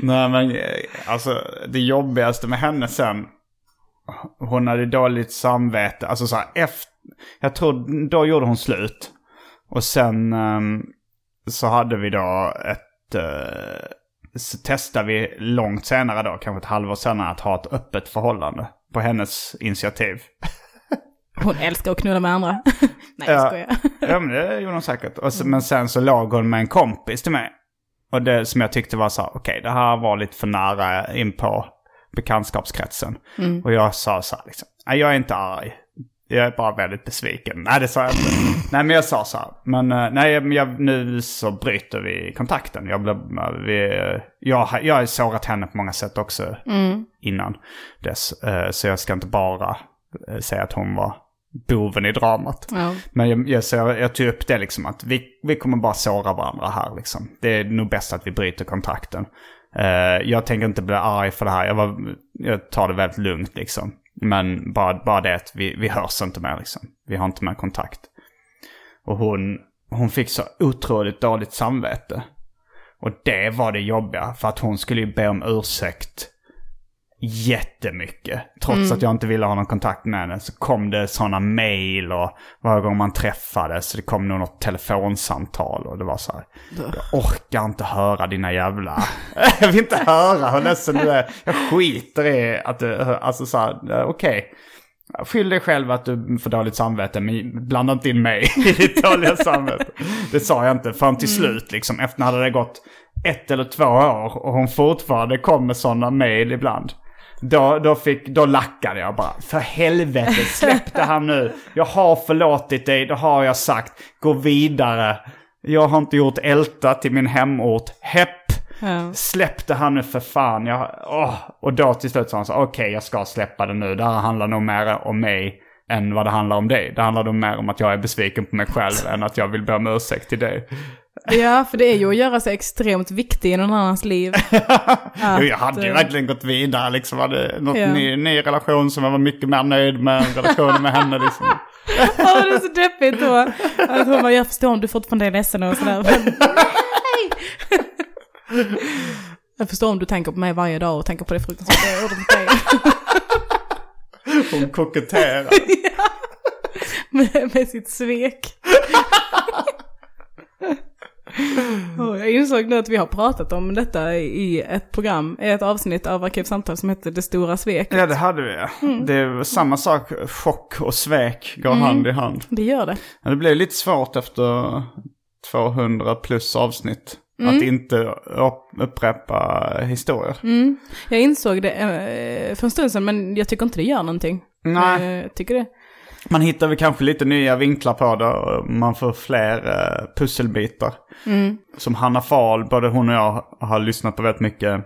nej men eh, alltså det jobbigaste med henne sen. Hon hade dåligt samvete. Alltså så här efter. Jag tror då gjorde hon slut. Och sen ehm, så hade vi då ett... eh, så testade vi långt senare då, kanske ett halvår senare, att ha ett öppet förhållande. På hennes initiativ. Hon älskar att knulla med andra. Nej, jag Ja. skojar. Ja men det gjorde hon säkert. Och så, men sen så låg hon med en kompis till mig. Och det som jag tyckte var så okej det här var lite för nära in på bekantskapskretsen. Och jag sa så här liksom, jag är inte arg. Jag är bara väldigt besviken. Nej det sa jag inte. nej men jag sa så här, men eh, nej men jag, nu så bryter vi kontakten. Jag, blev, vi, jag, jag har sårat henne på många sätt också innan dess. Eh, Så jag ska inte bara eh, säga att hon var boven i dramat. Ja. Men jag, jag, så jag, jag tog upp det liksom att vi, vi kommer bara såra varandra här liksom. Det är nog bäst att vi bryter kontakten. Eh, jag tänker inte bli arg för det här. Jag, var, jag tar det väldigt lugnt liksom. Men bara, bara det att vi, vi hörs inte mer liksom. Vi har inte mer kontakt. Och hon, hon fick så otroligt dåligt samvete. Och det var det jobbiga. För att hon skulle ju be om ursäkt jättemycket. Trots att jag inte ville ha någon kontakt med henne så kom det sådana mail och varje gång man träffades så det kom nog något telefonsamtal och det var så här. Jag orkar inte höra dina jävla... jag vill inte höra hur ledsen du är. Jag skiter i att du... Alltså så här, eh, okej. Skyll dig själv att du får dåligt samvete, men blanda inte in mig i ditt dåliga samvete. Det sa jag inte förrän till slut, liksom. Efter hade det gått ett eller två år och hon fortfarande kom med sådana mail ibland. Då, då, fick, då lackade jag bara. För helvete, släpp det här nu. Jag har förlåtit dig, det har jag sagt. Gå vidare. Jag har inte gjort Älta till min hemort. Hepp! Ja. Släpp det här nu för fan. Jag, åh. Och då till slut sa han så okej jag ska släppa det nu. Det här handlar nog mer om mig än vad det handlar om dig. Det handlar nog mer om att jag är besviken på mig själv än att jag vill be om ursäkt till dig. Ja, för det är ju att göra sig extremt viktig i någon annans liv. Jo, jag hade ju eh, verkligen gått vidare liksom. Hade något Ja. ny, ny relation som jag var mycket mer nöjd med. än Relationen med henne liksom. Ja, det är så deppigt då. Att hon bara, jag förstår om du fortfarande är ledsen och sådär. Men! Jag förstår om du tänker på mig varje dag och tänker på det fruktansvärda jag gjorde mot dig. Hon koketterar. med, med sitt svek. Jag insåg nu att vi har pratat om detta i ett program, i ett avsnitt av Arkivsamtal som heter Det stora sveket. Ja, det hade vi. ja. Det är samma sak. Chock och svek går hand i hand. Det gör det. Ja, det blev lite svårt efter 200 plus avsnitt. Att inte upp- upprepa historier. Jag insåg det eh, för en stund sedan, men jag tycker inte det gör någonting. Nej. Eh, Jag tycker det. Man hittar väl kanske lite nya vinklar på det. och Man får fler eh, pusselbitar. Som Hanna Fahl, både hon och jag har lyssnat på väldigt mycket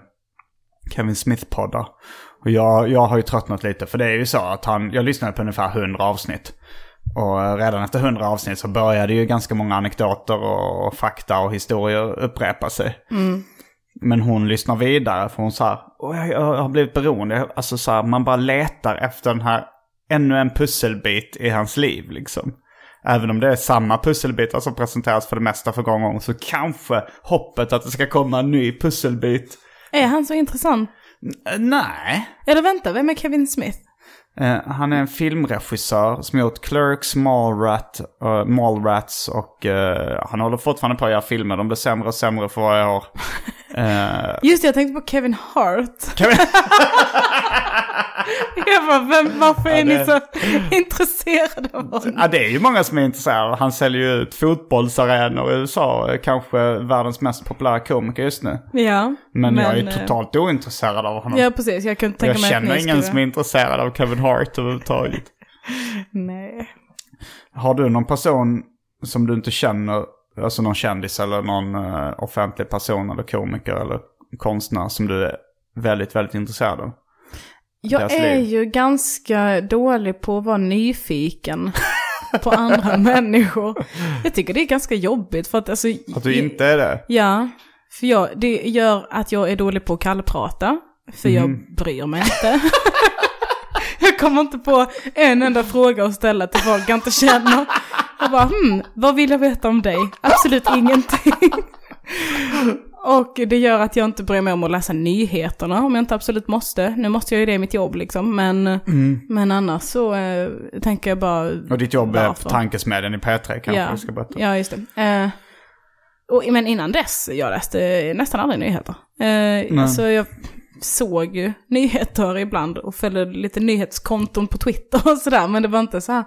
Kevin Smith-poddar. Och jag, jag har ju tröttnat lite, för det är ju så att han, jag lyssnade på ungefär 100 avsnitt. Och eh, redan efter 100 avsnitt så började ju ganska många anekdoter och, och fakta och historier upprepa sig. Men hon lyssnar vidare för hon sa, "Åh, jag, jag har blivit beroende. Alltså så här, man bara letar efter den här, ännu en pusselbit i hans liv liksom. Även om det är samma pusselbitar som presenteras för det mesta för gång gång så kanske hoppet att det ska komma en ny pusselbit. Är han så intressant? Eh, nej. Eller vänta, vem är Kevin Smith? Eh, han är en filmregissör som gjort Clerks, Mallrat, uh, Mallrats och eh, han håller fortfarande på att göra filmer. De blir sämre och sämre för varje år. Just det, jag tänkte på Kevin Hart. jag bara, vem, varför är ni det- så intresserade av honom? Ja, det är ju många som är intresserade. Han säljer ju ut fotbollsarenor i USA. Kanske världens mest populära komiker just nu. Ja, Men, jag är eh, totalt ointresserad av honom. Ja, precis. Jag kunde tänka jag mig att känner ni ingen skulle... som är intresserad av Kevin Hart överhuvudtaget. Nej. Har du någon person som du inte känner, alltså någon kändis eller någon eh, offentlig person eller komiker eller konstnär som du är väldigt, väldigt intresserad av? Jag är ju ganska dålig på att vara nyfiken på andra människor. Jag tycker det är ganska jobbigt för att alltså... Att du inte är det? Ja, för jag, det gör att jag är dålig på att kallprata. För Mhm. jag bryr mig inte. jag kommer inte på en enda fråga att ställa till folk jag inte känner. Jag bara, hmm, vad vill jag veta om dig? Absolut ingenting. Och det gör att jag inte bryr mig om att läsa nyheterna om jag inte absolut måste. Nu måste jag ju det i mitt jobb liksom, men, men annars så eh, tänker jag bara... Mm. Och ditt jobb är varför? på tankesmedjan i P3 kanske ja, du ska berätta. Ja, just det. Eh, och, men innan dess, jag läste nästan aldrig nyheter. Eh, alltså jag såg ju nyheter ibland och följde lite nyhetskonton på Twitter och sådär, men det var inte så här.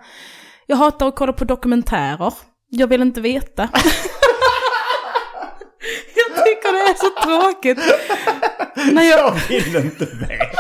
Jag hatar att kolla på dokumentärer. Jag vill inte veta. jag tycker det är så tråkigt. När jag, vill inte veta.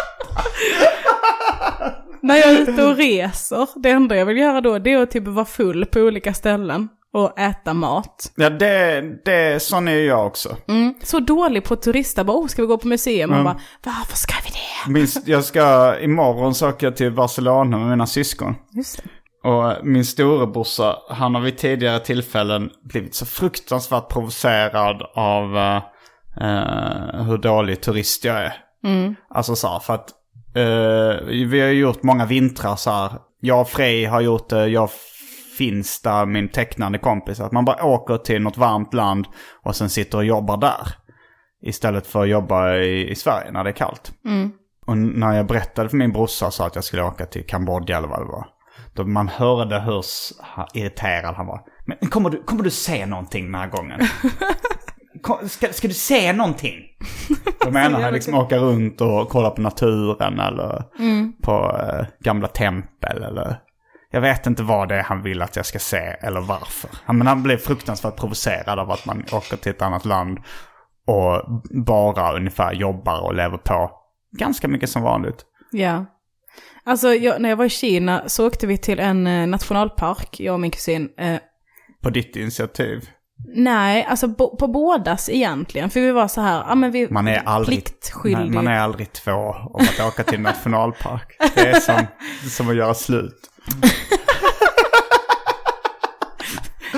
när jag är ute och reser, det enda jag vill göra då det är att typ vara full på olika ställen och äta mat. Ja, det, det, sån är ju jag också. Mm. Så dålig på turista, bara oh, ska vi gå på museum? Man bara, varför ska vi det? Min, jag ska, imorgon så åker jag till Barcelona med mina syskon. Just det. Och min storebrorsa, han har vid tidigare tillfällen blivit så fruktansvärt provocerad av eh, eh, hur dålig turist jag är. Alltså så här, för att eh, vi har gjort många vintrar så här. Jag och Frej har gjort det, jag finns där, min tecknande kompis. Att man bara åker till något varmt land och sen sitter och jobbar där. Istället för att jobba i, i Sverige när det är kallt. Och när jag berättade för min brorsa så att jag skulle åka till Kambodja eller vad det var. Då man hörde hur irriterad han var. Men kommer du, kommer du se någonting den här gången? Ska, ska du se någonting? Då menar han liksom åka runt och kolla på naturen eller på eh, gamla tempel eller... Jag vet inte vad det är han vill att jag ska se eller varför. Han- Men han blev fruktansvärt provocerad av att man åker till ett annat land och bara ungefär jobbar och lever på ganska mycket som vanligt. Ja. Alltså jag, när jag var i Kina så åkte vi till en eh, nationalpark, jag och min kusin. Eh, På ditt initiativ. Nej, alltså bo, på bådas egentligen. För vi var så här, ja men vi Man är aldrig, pliktskyldig. man är aldrig två om att åka till en nationalpark. Det är som, som att göra slut.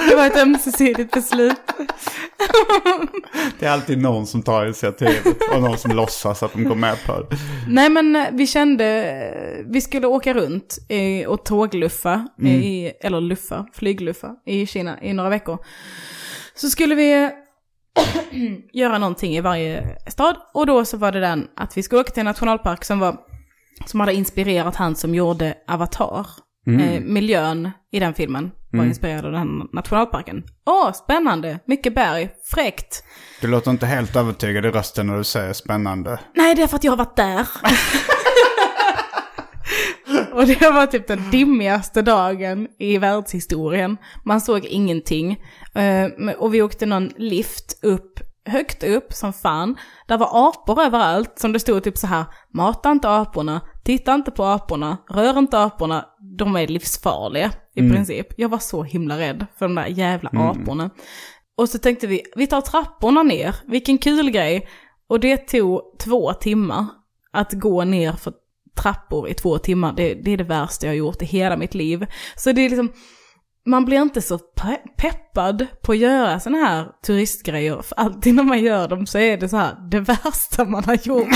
Det var ett ömsesidigt beslut. Det är alltid någon som tar initiativet och någon som låtsas att de går med på det. Nej men eh, vi kände, eh, vi skulle åka runt eh, och tågluffa, eh, i, eller luffa, flygluffa i Kina i några veckor. Så skulle vi göra någonting i varje stad och då så var det den att vi skulle åka till en nationalpark som var, som hade inspirerat han som gjorde Avatar. Eh, miljön i den filmen var inspirerad av den nationalparken. Åh, spännande, mycket berg, fräckt. Du låter inte helt övertygad i rösten när du säger spännande. Nej, det är för att jag har varit där. och det var typ den dimmigaste dagen i världshistorien. Man såg ingenting. Eh, och vi åkte någon lift upp, högt upp som fan. Där var apor överallt som det stod typ så här, mata inte aporna, titta inte på aporna, rör inte aporna, de är livsfarliga i princip. Jag var så himla rädd för de där jävla aporna. Och så tänkte vi, vi tar trapporna ner, vilken kul grej. Och det tog två timmar att gå ner för trappor i två timmar. Det, det är det värsta jag har gjort i hela mitt liv. Så det är liksom, man blir inte så pe- peppad på att göra sådana här turistgrejer. För alltid när man gör dem så är det så här, det värsta man har gjort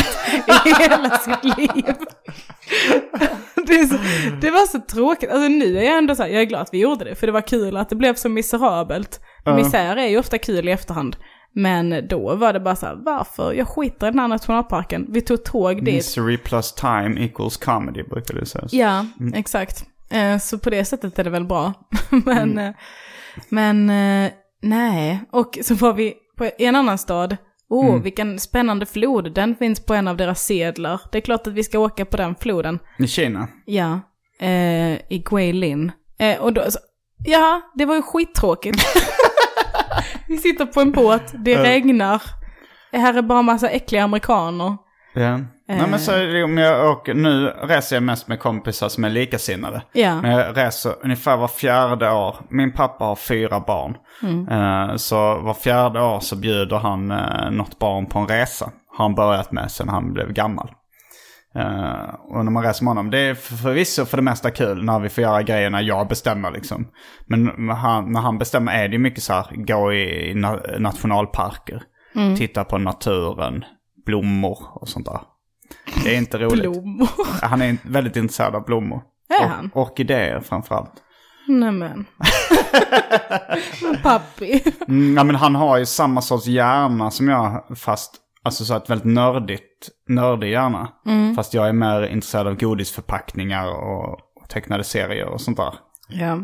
i hela sitt liv. Det, så, det var så tråkigt. Alltså nu är jag ändå så här, jag är glad att vi gjorde det. För det var kul att det blev så miserabelt. Misär är ju ofta kul i efterhand. Men då var det bara så här, varför? Jag skiter i den här nationalparken. Vi tog tåg dit. Misery plus time equals comedy brukar det sägas. Ja, exakt. Eh, Så på det sättet är det väl bra. men, eh, men eh, nej. Och så var vi på en annan stad. Åh, vilken spännande flod. Den finns på en av deras sedlar. Det är klart att vi ska åka på den floden. I Kina? Ja, eh, i Guilin. Eh, och då, så, ja, det var ju skittråkigt. vi sitter på en båt, det regnar. Här är bara massa äckliga amerikaner. Ja. Nej men så är det om jag åker, nu reser jag mest med kompisar som är likasinnade. Ja. Men jag reser ungefär var fjärde år. Min pappa har fyra barn. Eh, Så var fjärde år så bjuder han eh, något barn på en resa. Har han börjat med sen han blev gammal. Eh, och när man reser med honom, det är för- förvisso för det mesta kul när vi får göra grejerna jag bestämmer liksom. Men när han, när han bestämmer är det mycket så här, gå i na- nationalparker. Titta på naturen, blommor och sånt där. Det är inte roligt. Blommor. Han är väldigt intresserad av blommor. Är Och- han? Orkidéer framförallt. Nämen. Pappi. Mm, ja, men han har ju samma sorts hjärna som jag, fast alltså så ett väldigt nördigt, nördig hjärna. Fast jag är mer intresserad av godisförpackningar och, och tecknade serier och sånt där. Ja.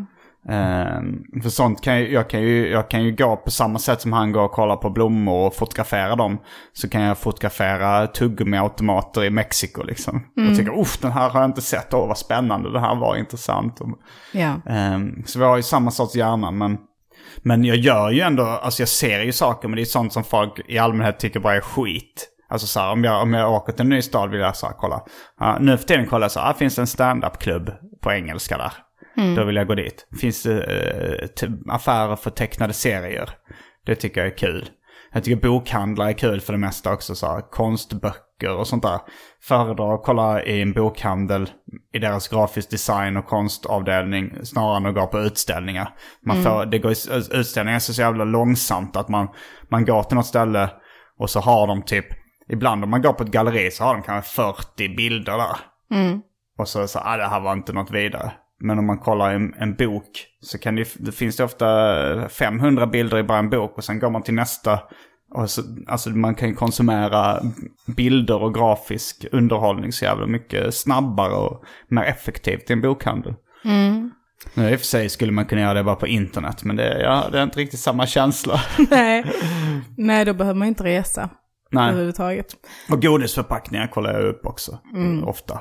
Ehm, för sånt kan jag, jag, kan ju, jag kan ju gå på samma sätt som han går och kollar på blommor och fotografera dem. Så kan jag fotografera tuggummiautomater i Mexiko liksom. Och tycka, uff den här har jag inte sett, åh vad spännande, det här var intressant. Ja. Ehm, så vi har ju samma sorts hjärna men, men jag gör ju ändå, alltså jag ser ju saker men det är sånt som folk i allmänhet tycker bara är skit. Alltså så här, om jag, om jag åker till en ny stad vill jag så här, kolla. Ja, nu för tiden kollar jag så här, ah, finns det en stand-up-klubb på engelska där? Då vill jag gå dit. Finns det t- affärer för tecknade serier? Det tycker jag är kul. Jag tycker bokhandlar är kul för det mesta också. Så här, konstböcker och sånt där. Föredrar att kolla i en bokhandel i deras grafisk design och konstavdelning snarare än att gå på utställningar. Man får, det går, utställningar är så jävla långsamt att man, man går till något ställe och så har de typ, ibland om man går på ett galleri så har de kanske 40 bilder där. Och så, så ah, det här var inte något vidare. Men om man kollar en, en bok så kan det, det finns det ofta 500 bilder i bara en bok och sen går man till nästa. Så, alltså man kan ju konsumera bilder och grafisk underhållning så jävla mycket snabbare och mer effektivt i en bokhandel. Nu i och för sig skulle man kunna göra det bara på internet men det, ja, det är inte riktigt samma känsla. Nej. Nej, då behöver man inte resa Nej. överhuvudtaget. Och godisförpackningar kollar jag upp också. Ofta.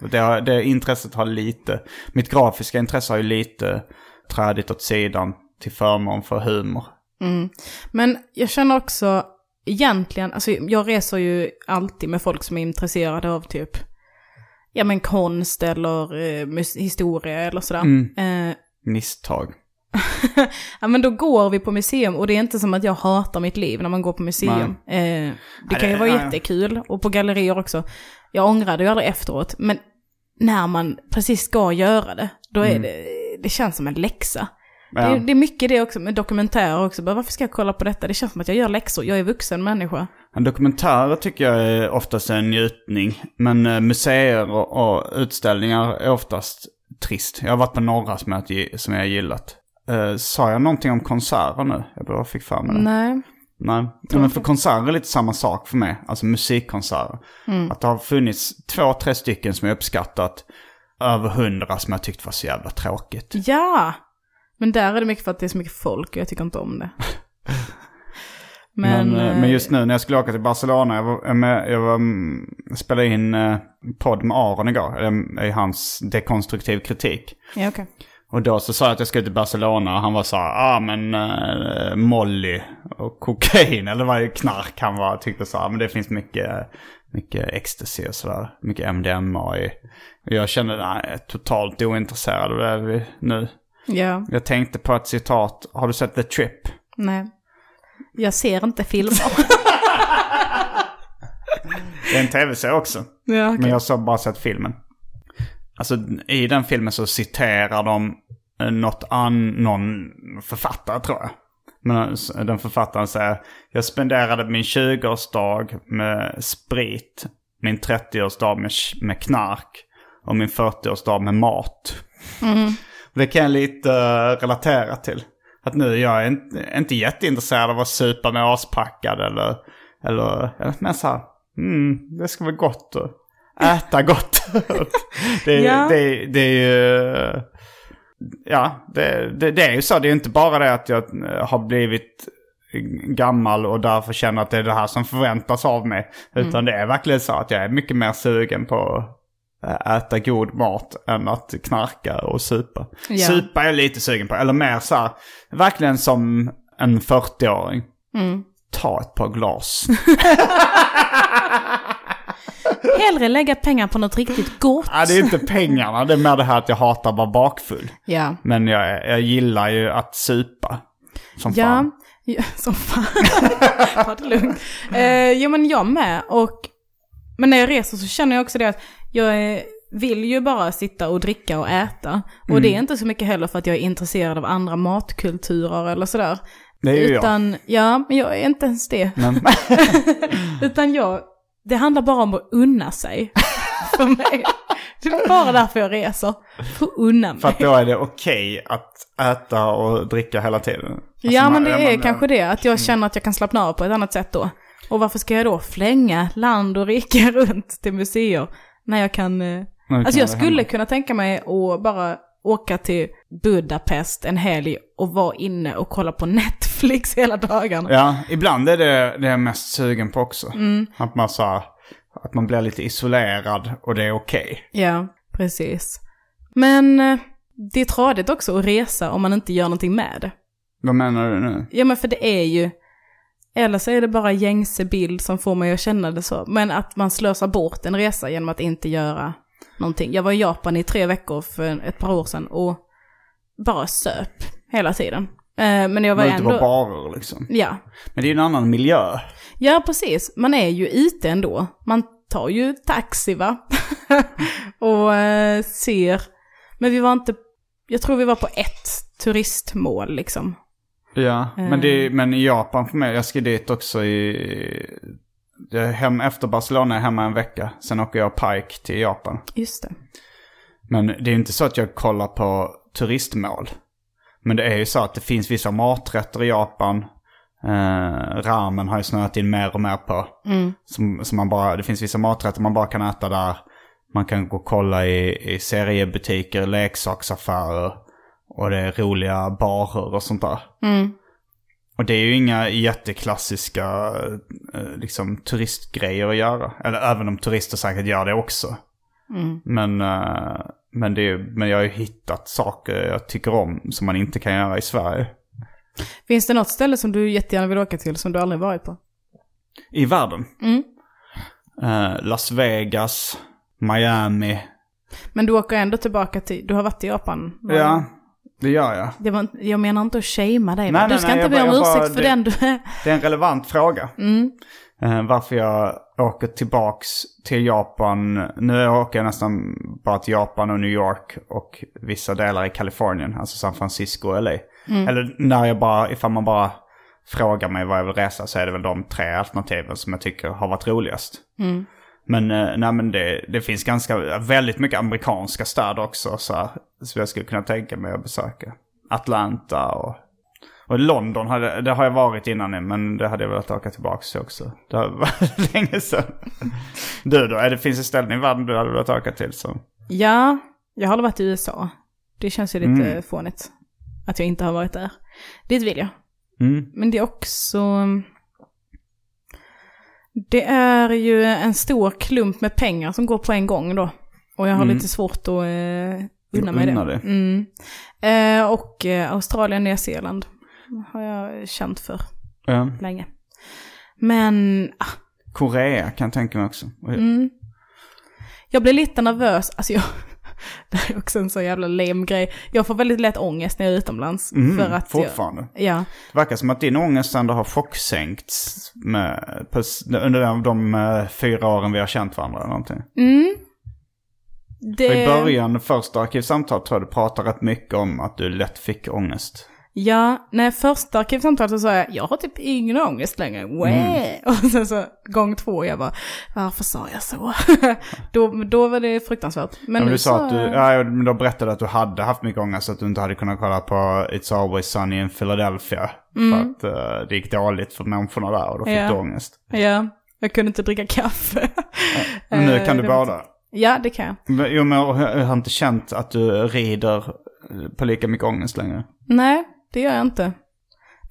Det, det intresset har lite, mitt grafiska intresse har ju lite trädigt åt sidan till förmån för humor. Men jag känner också egentligen, alltså jag reser ju alltid med folk som är intresserade av typ, ja men konst eller eh, historia eller sådär. Eh, Misstag. ja men då går vi på museum och det är inte som att jag hatar mitt liv när man går på museum. Eh, det kan ju det- vara nej. jättekul och på gallerier också. Jag ångrade ju aldrig efteråt, men när man precis ska göra det, då är det, det känns som en läxa. Det, är, det är mycket det också med dokumentärer också. Bara, varför ska jag kolla på detta? Det känns som att jag gör läxor. Jag är vuxen människa. En dokumentär tycker jag är oftast en njutning. Men eh, museer och, och utställningar är oftast trist. Jag har varit på några som jag, som jag gillat. Eh, sa jag någonting om konserter nu? Jag bara fick fram det. Nej. Nej, men för konserter är lite samma sak för mig. Alltså musikkonserter. Mm. Att det har funnits två, tre stycken som jag uppskattat. Över hundra som jag tyckt var så jävla tråkigt. Ja! Men där är det mycket för att det är så mycket folk och jag tycker inte om det. Men, Men, eh, eh, men just nu när jag skulle åka till Barcelona, jag, var, med, jag var, mm, spelade in eh, podd med Aron igår. eh, I hans dekonstruktiv kritik. Ja, okej. Och då så sa jag att jag skulle till Barcelona och han var så här, ah men uh, Molly och kokain eller vad är knark han var, tyckte så här, men det finns mycket, mycket ecstasy och sådär, mycket MDMA i. Och jag kände, nej, totalt ointresserad av det nu. Ja, Jag tänkte på ett citat, har du sett The Trip? nej. Jag ser inte filmer. Det är en tv-serie också. ja, okej. Men jag har bara sett filmen. Alltså i den filmen så citerar de eh, något an, någon författare tror jag. Men eh, den författaren säger Jag spenderade min 20-årsdag med sprit, min 30-årsdag med, med knark och min 40-årsdag med mat. Det kan jag lite eh, relatera till. Att nu jag är inte, inte jätteintresserad av att supa med aspackad eller, eller, eller men så här, mm, det ska vara gott och äta gott. det, Ja. det, det är ju, ja, det, det, det är ju så. Det är inte bara det att jag eh, har blivit gammal och därför känner att det är det här som förväntas av mig. Utan det är verkligen så att jag är mycket mer sugen på att äta god mat än att knarka och supa. Ja. Supa är jag lite sugen på, eller mer så här, verkligen som en 40-åring. Ta ett par glas. Hellre lägga pengar på något riktigt gott. ja, det är inte pengarna, det är mer det här att jag hatar att vara bakfull. Ja. Men jag, jag gillar ju att supa. Som Ja, fan. ja som fan. Ta det lugnt. Eh, jo men jag med. Och, men när jag reser så känner jag också det att jag vill ju bara sitta och dricka och äta. Och Mm. det är inte så mycket heller för att jag är intresserad av andra matkulturer eller sådär. Det är ju jag. Utan, ja, men jag är inte ens det. Utan jag, det handlar bara om att unna sig. För mig. Det är bara därför jag reser. För att unna mig. för att då är det okej att äta och dricka hela tiden. Alltså, ja men man- det ja, är man- kanske det, att jag känner att jag kan slappna av på ett annat sätt då. Och varför ska jag då flänga land och rike runt till museer när jag kan... eh, kan Alltså jag skulle hemma. kunna tänka mig att bara åka till Budapest en helg och vara inne och kolla på Netflix hela dagarna. Ja, ibland är det det jag är mest sugen på också. Mm. Att man så att man blir lite isolerad och det är okej. Ja, precis. Men eh, det är tradigt också att resa om man inte gör någonting med det. Vad menar du nu? Ja men för det är ju, eller så är det bara gängse bild som får mig att känna det så. Men att man slösar bort en resa genom att inte göra någonting. Jag var i Japan i tre veckor för ett par år sedan och bara söp hela tiden. Eh, Men jag var Var ute på ändå... barer liksom. Ja. Men det är ju en annan miljö. ja, precis. Man är ju ute ändå. Man tar ju taxi va? och eh, ser. Men vi var inte, jag tror vi var på ett turistmål liksom. Ja, men, Eh. det, men i Japan för mig, jag ska dit också i... Jag hem, efter Barcelona är jag hemma en vecka. Sen åker jag Pike till Japan. Just det. Men det är inte så att jag kollar på turistmål. Men det är ju så att det finns vissa maträtter i Japan. Eh, ramen har ju snöat in mer och mer på. Som, som man bara, det finns vissa maträtter man bara kan äta där. Man kan gå och kolla i, i seriebutiker, leksaksaffärer. Och det är roliga barer och sånt där. Och det är ju inga jätteklassiska eh, liksom, turistgrejer att göra. Eller även om turister säkert gör det också. Men, eh, men, det är, men jag har ju hittat saker jag tycker om som man inte kan göra i Sverige. Finns det något ställe som du jättegärna vill åka till som du aldrig varit på? I världen. Mm. Eh, Las Vegas, Miami. Men du åker ändå tillbaka till, du har varit i Japan? Ja, det gör jag. Det var, jag menar inte att shamea dig, Nej, men du ska nej, inte be om ursäkt för det- den du är. Det är en relevant fråga. Mm. Eh, varför jag åker tillbaks till Japan. Nu åker jag nästan bara till Japan och New York och vissa delar i Kalifornien, alltså San Francisco och LA. Eller när jag bara, ifall man bara frågar mig vad jag vill resa så är det väl de tre alternativen som jag tycker har varit roligast. Men, eh, nej, men det, det finns ganska, väldigt mycket amerikanska städer också så här, som jag skulle kunna tänka mig att besöka. Atlanta och, och London, hade, det har jag varit innan men det hade jag velat åka tillbaka till också. Det varit länge sedan. Du då, är det finns ett ställe i världen du hade velat åka till som... Ja, jag har varit i USA. Det känns ju lite Mm. fånigt att jag inte har varit där. Dit vill jag. Mm. Men det är också... Det är ju en stor klump med pengar som går på en gång då. Och jag har Mm. lite svårt att eh, unna mig det. det. Mm. Eh, och eh, Australien, Nya Zeeland har jag känt för Ja. länge. Men ah, Korea kan jag tänka mig också. Mm. Jag blir lite nervös, alltså jag, det är också en så jävla lame grej. Jag får väldigt lätt ångest när jag är utomlands. Mm, för att jag, fortfarande. ja, Det verkar som att din ångest ändå har chocksänkts med, under de, eh, fyra åren vi har känt varandra. eller Någonting. mm. För I Det, början, första arkivsamtal tror jag du pratade rätt mycket om att du lätt fick ångest. Ja, när första arkivsamtalet så sa jag, jag har typ ingen ångest längre. Wä! Och sen så gång två, jag bara, varför sa jag så? då, då var det fruktansvärt. Men Men nu du sa att du, ja, men då berättade du att du hade haft mycket ångest, att du inte hade kunnat kolla på It's Always Sunny in Philadelphia. För att eh, det gick dåligt för människorna där och då fick Ja. du ångest. ja, jag kunde inte dricka kaffe. Men nu Eh, kan du var- båda. Ja, det kan jag. Men- Jo, men jag jag har inte känt att du rider på lika mycket ångest längre. Nej, det gör jag inte.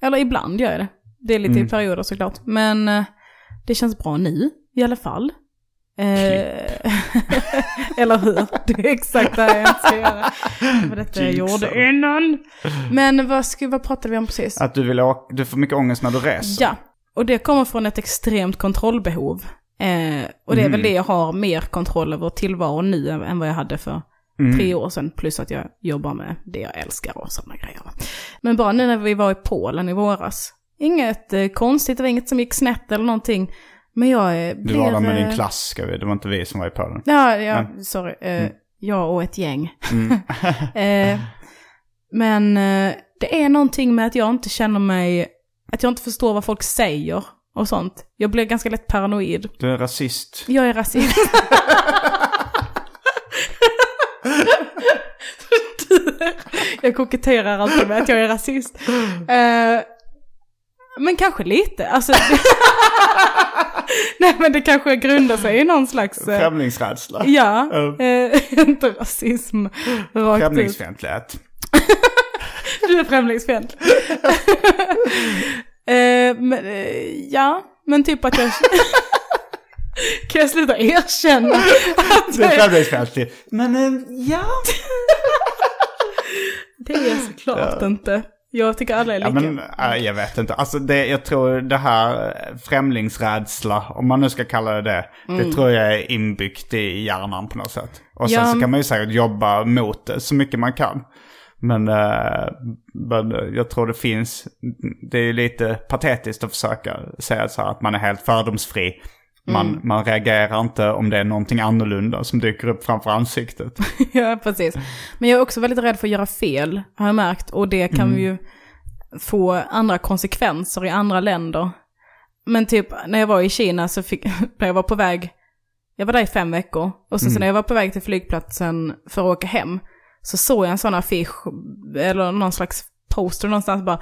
Eller ibland gör jag det. Det är lite Mm. i perioder såklart. Men eh, det känns bra nu i alla fall. Eh, eller hur? Det är exakt det jag inte ska göra. Vad detta jag gjorde innan. Men vad, ska, vad pratade vi om precis? Att du vill åka, du får mycket ångest när du reser. Ja, och det kommer från ett extremt kontrollbehov. Eh, och det är väl det jag har mer kontroll över tillvaron nu än vad jag hade för tre år sedan. Plus att jag jobbar med det jag älskar och sådana grejer. Men bara nu när vi var i Polen i våras. Inget eh, konstigt, det var inget som gick snett eller någonting. Men jag eh, Du var där med din eh, klass, ska vi. Det var inte vi som var i Polen. Ja, ja sorry. Eh, Jag och ett gäng. eh, men det är någonting med att jag inte känner mig, att jag inte förstår vad folk säger och sånt. Jag blir ganska lätt paranoid. Du är rasist. Jag är rasist. jag koketterar alltid med att jag är rasist. Eh, men kanske lite. Alltså, Nej men det kanske grundar sig i någon slags... eh, Främlingsrädsla. Ja, eh, inte rasism rakt. Främlingsfientlighet. Du är främlingsfientlig. eh, men, eh, ja, men typ att jag... kan jag sluta erkänna att Du är främlingsfientlig. Men eh, ja. det är jag såklart inte. Jag tycker alla är Ja, lika. men äh, jag vet inte. Alltså det, jag tror det här eh, främlingsrädsla, om man nu ska kalla det det, det tror jag är inbyggt i hjärnan på något sätt. Och sen Mm. Ja. så kan man ju säkert jobba mot det så mycket man kan. Men, eh, men jag tror det finns, det är lite patetiskt att försöka säga så här att man är helt fördomsfri. Man, Mm. man reagerar inte om det är någonting annorlunda som dyker upp framför ansiktet. ja, precis. Men jag är också väldigt rädd för att göra fel, har jag märkt. Och det kan ju få andra konsekvenser i andra länder. Men typ när jag var i Kina så fick, när jag var på väg, jag var där i fem veckor. Och sen så när jag var på väg till flygplatsen för att åka hem, så såg jag en sån affisch, eller någon slags poster någonstans bara,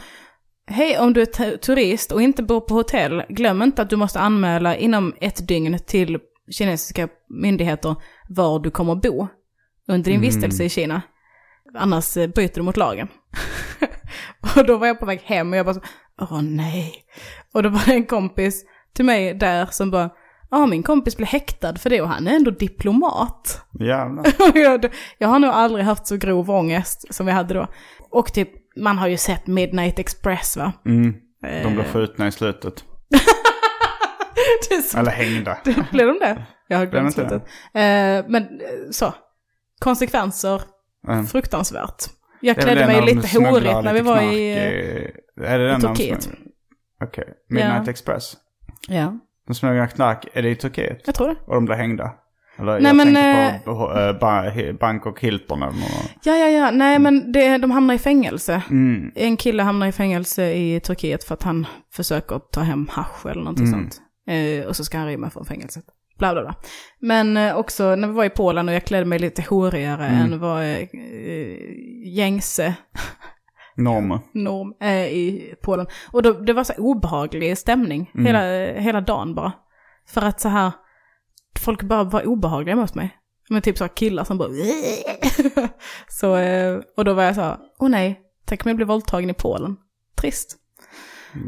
Hej, om du är tu- turist och inte bor på hotell, glöm inte att du måste anmäla inom ett dygn till kinesiska myndigheter var du kommer bo under din vistelse i Kina. Annars eh, bryter du mot lagen. och då var jag på väg hem och jag bara så, åh nej. Och då var det en kompis till mig där som bara, ja min kompis blev häktad för det och han är ändå diplomat. Jävlar. Jag, jag har nog aldrig haft så grov ångest som vi hade då. Och typ, man har ju sett Midnight Express va? Mm. Eh. De blev skjutna i slutet. Så- Eller hängda. Blev de det? Jag har glömt inte det? slutet. Eh, men eh, så, konsekvenser, Mm. fruktansvärt. Jag klädde mig lite horigt när vi var knark i... eh, Är det den Turkiet. Okej. Midnight Ja. Express. Ja, De smugglar knark, är det i Turkiet? jag tror det. Och de blir hängda? Eller Nej, jag men, tänkte på eh, ba- Bangkok Hilton eller något. Ja, ja, ja. Nej, men det, de hamnar i fängelse. Mm. En kille hamnar i fängelse i Turkiet för att han försöker ta hem hasch eller någonting Mm. sånt. Eh, och så ska han rymma från fängelset. Bla, bla, bla. Men eh, också när vi var i Polen och jag klädde mig lite horigare Mm. än vad eh, gängse Normer. norm är i Polen. Och då, det var så obehaglig stämning Mm. hela, hela dagen bara. För att så här, folk bara var obehagliga mot mig. Men typ så killar som bara... så, eh, och då var jag så här, åh nej, tänk om jag blir våldtagen i Polen. Trist.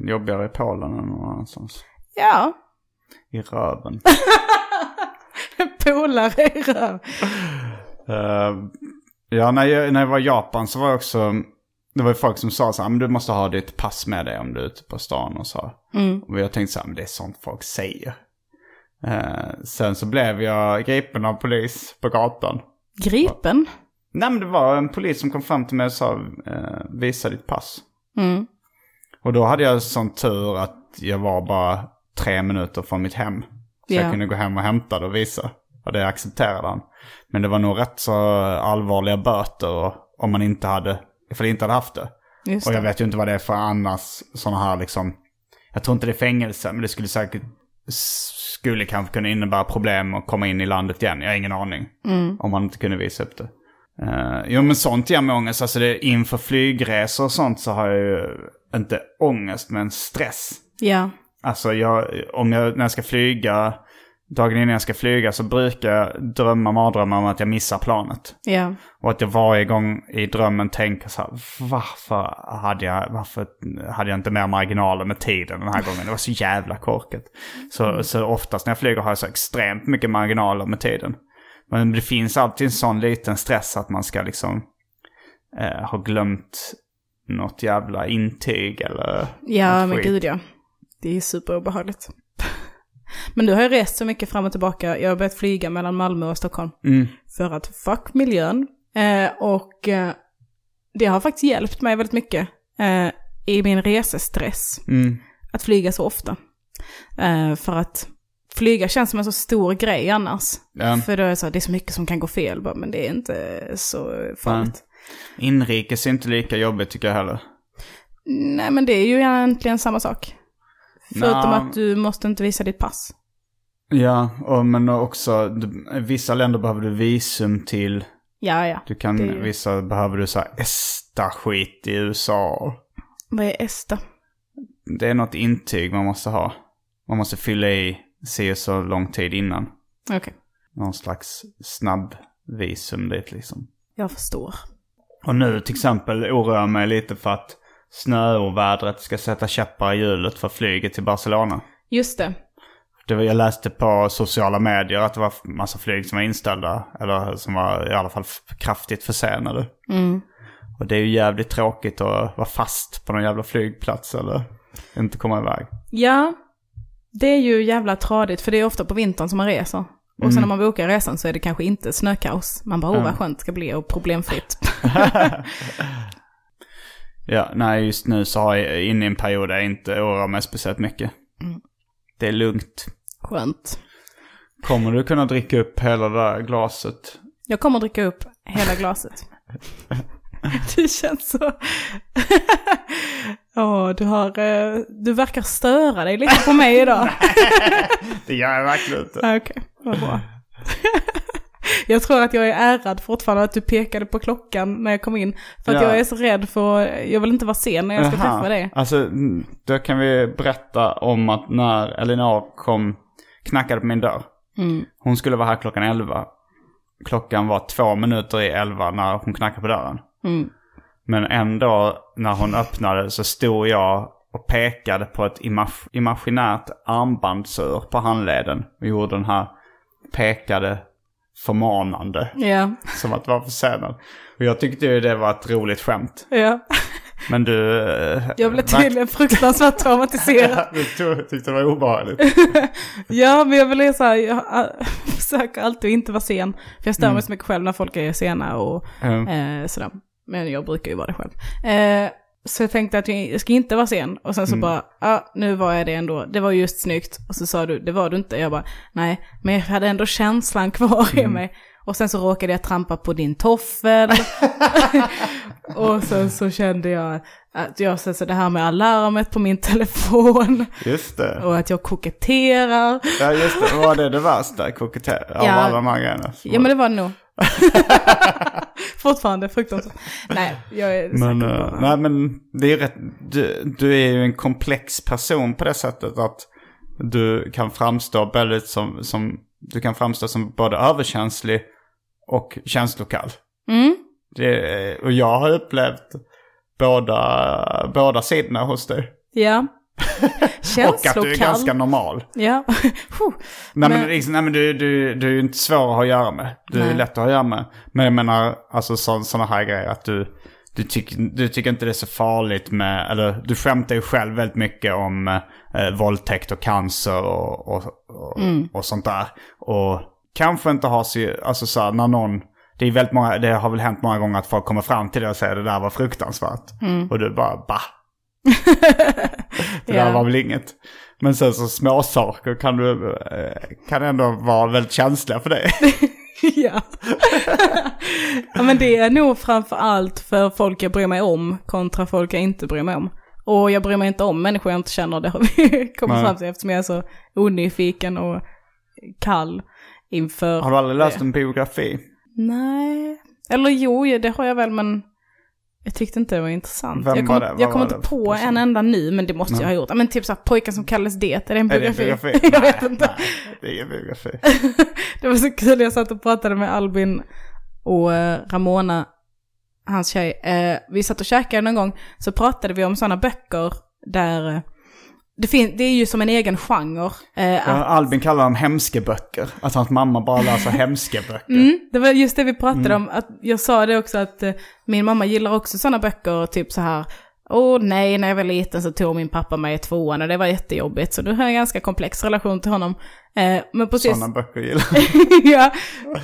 Jobbigare i Polen än någon annanstans. Ja, I röven. polare i röv. Eh, ja, när jag, när jag var i Japan så var jag också... Det var ju folk som sa så här, men du måste ha ditt pass med dig om du är ute på stan och så. Mm. Och jag tänkte så här, men det är sånt folk säger. Eh, sen så blev jag gripen av polis på gatan. Gripen? Nej men det var en polis som kom fram till mig och sa, eh, visa ditt pass. Mm. Och då hade jag sån tur att jag var bara tre minuter från mitt hem. Så Ja. jag kunde gå hem och hämta det och visa. Och det accepterade han. Men det var nog rätt så allvarliga böter och- om man inte hade, ifall inte hade haft det. Just Och jag det. vet ju inte vad det är för annars sådana här liksom, jag tror inte det är fängelse, men det skulle säkert, skulle kanske kunna innebära problem att komma in i landet igen. Jag har ingen aning. Om man inte kunde visa upp det. Uh, jo men sånt ger mig ångest. Alltså det, inför flygresor och sånt så har jag ju inte ångest men stress. Ja. Alltså jag, om jag, när jag ska flyga, dagen innan jag ska flyga så brukar jag drömma mardrömmar om att jag missar planet. Ja. Och att jag varje gång i drömmen tänker så här, varför hade jag, varför hade jag inte mer marginaler med tiden den här gången? Det var så jävla korkat. Så, så oftast när jag flyger har jag så extremt mycket marginaler med tiden. Men det finns alltid en sån liten stress att man ska liksom eh, ha glömt något jävla intyg eller Ja, men skit. gud ja. Det är superobehagligt. Men du har ju rest så mycket fram och tillbaka. Jag har börjat flyga mellan Malmö och Stockholm. Mm. För att fuck miljön. Eh, och eh, det har faktiskt hjälpt mig väldigt mycket eh, i min resestress. Mm. Att flyga så ofta. Eh, för att flyga känns som en så stor grej annars. Ja. För då är det så, det är så mycket som kan gå fel. Bara, men det är inte så farligt. Inrikes är inte lika jobbigt tycker jag heller. Nej, men det är ju egentligen samma sak. Förutom Nå. att du måste inte visa ditt pass. Ja, och, men också du, vissa länder behöver du visum till. Ja, ja. Du kan, Det vissa behöver du så här ESTA-skit i USA. Vad är ESTA? Det är något intyg man måste ha. Man måste fylla i se så lång tid innan. Okej, Någon slags snabb visum dit liksom. jag förstår. Och nu till exempel oroar jag mig lite för att snöovädret ska sätta käppar i hjulet för flyget till Barcelona. Just det. Det var, jag läste på sociala medier att det var massa flyg som var inställda. Eller som var i alla fall kraftigt försenade. Och det är ju jävligt tråkigt att vara fast på någon jävla flygplats eller inte komma iväg. Ja, det är ju jävla tradigt för det är ofta på vintern som man reser. Och sen när man bokar resan så är det kanske inte snökaos. Man bara, åh vad skönt det ska bli och problemfritt. Ja, nej just nu så har jag inne i en period där jag inte oroar mig speciellt mycket. Det är lugnt. Skönt. Kommer du kunna dricka upp hela det där glaset? Jag kommer dricka upp hela glaset. Det känns så... Åh, du har... eh, Du verkar störa dig lite på mig idag. Det gör jag verkligen inte. Okej, vad bra. Jag tror att jag är ärad fortfarande att du pekade på klockan när jag kom in. För att Ja. jag är så rädd för, jag vill inte vara sen när jag ska Jaha. träffa dig. Alltså, mm, då kan vi berätta om att när Elinor kom, knackade på min dörr. Mm. Hon skulle vara här klockan 11. Klockan var två minuter i 11 när hon knackade på dörren. Mm. Men ändå när hon öppnade så stod jag och pekade på ett imag- imaginärt armbandsur på handleden. Och gjorde den här pekade förmanande. Ja, Som att vara försenad. Och jag tyckte ju det var ett roligt skämt. ja. Men du... eh, Jag blev tydligen fruktansvärt traumatiserad. du tyckte det var obehagligt. Ja, men jag vill säga så här, jag äh, försöker alltid inte vara sen. För jag stör mig så mycket själv när folk är sena och Mm. eh, sådär. Men jag brukar ju vara det själv. Eh, så jag tänkte att jag ska inte vara sen. Och sen så bara, ja, nu var jag det ändå. Det var just snyggt. Och så sa du, det var du inte. Jag bara, nej, men jag hade ändå känslan kvar i mig. Och sen så råkade jag trampa på din toffel. och sen så kände jag att jag, så, så det här med alarmet på min telefon. Just det. Och att jag koketterar. Ja just det, var det det värsta? Kokettera av Ja. alla de här grejerna? Ja men det var det nog. Fortfarande fruktansvärt. Nej, jag är Men, på nej men det är rätt, du, du är ju en komplex person på det sättet att du kan framstå väldigt som, som du kan framstå som både överkänslig och känslokall. Mm. Det, och jag har upplevt båda, båda sidorna hos dig. Ja. Och att du är ganska normal. Ja. Nej men, Men- liksom, nej, men du, du, du är ju inte svår att ha att göra med. Du är Nej. lätt att ha att göra med. Men jag menar, alltså sådana här grejer att du, du, tyck, du tycker inte det är så farligt med, eller du skämtar ju själv väldigt mycket om eh, våldtäkt och cancer och, och, och, Mm. och sånt där. Och kanske inte har så, alltså så här, när någon, det är väldigt många, det har väl hänt många gånger att folk kommer fram till dig och säger det där var fruktansvärt. Mm. Och du bara, bah. Det Ja. där var väl inget. Men sen så små saker kan du, eh, kan ändå vara väldigt känsliga för dig. ja. ja men det är nog framför allt för folk jag bryr mig om kontra folk jag inte bryr mig om. Och jag bryr mig inte om människor jag inte känner, det har vi kommit Nej. fram till eftersom jag är så onyfiken och kall inför... Har du aldrig läst det. en biografi? Nej. Eller jo, det har jag väl men jag tyckte inte det var intressant. Vem jag kommer jag kommer var inte på person? en enda nu, men det måste jag ha gjort. Men typ såhär, pojken som kallades det, är det en Är det en biografi? biografi? jag vet inte. Nej, det är ingen biografi. Det var så kul, jag satt och pratade med Albin och eh, Ramona, hans tjej. Eh, vi satt och käkade någon gång, så pratade vi om sådana böcker där eh, det, fin- det är ju som en egen genre. Eh, Ja, att, Albin kallar dem hemskeböcker. Att hans mamma bara läser hemskeböcker. mm, det var just det vi pratade om. Att jag sa det också att eh, min mamma gillar också sådana böcker, typ så här. Åh nej, när jag var liten så tog min pappa mig i tvåan och det var jättejobbigt. Så du har en ganska komplex relation till honom. Eh, men precis... Sådana böcker gillar ja,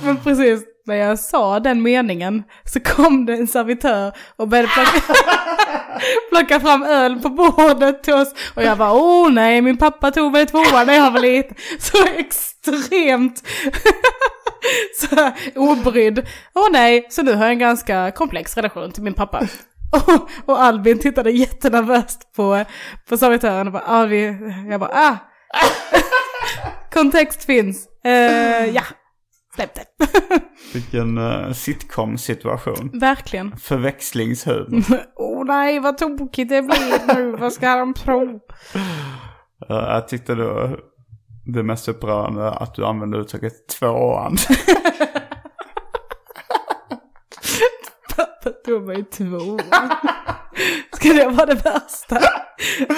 men precis när jag sa den meningen så kom det en servitör och började plocka, plocka fram öl på bordet till oss. Och jag bara, åh nej, min pappa tog mig i tvåan när jag var liten. Så extremt så obrydd. Åh nej, så nu har jag en ganska komplex relation till min pappa. Och, och Albin tittade jättenervöst på, på servitören och bara, ah, vi, jag bara, ah. Kontext finns. Eh, ja, släpp det. Vilken uh, sitcom-situation. Verkligen. Förväxlingshumor. Åh oh, nej, vad tokigt det blir nu. vad ska de tro? Uh, jag tyckte då det mest upprörande att du använde uttrycket tvåan. Pappa tog mig två. Ska det vara det värsta?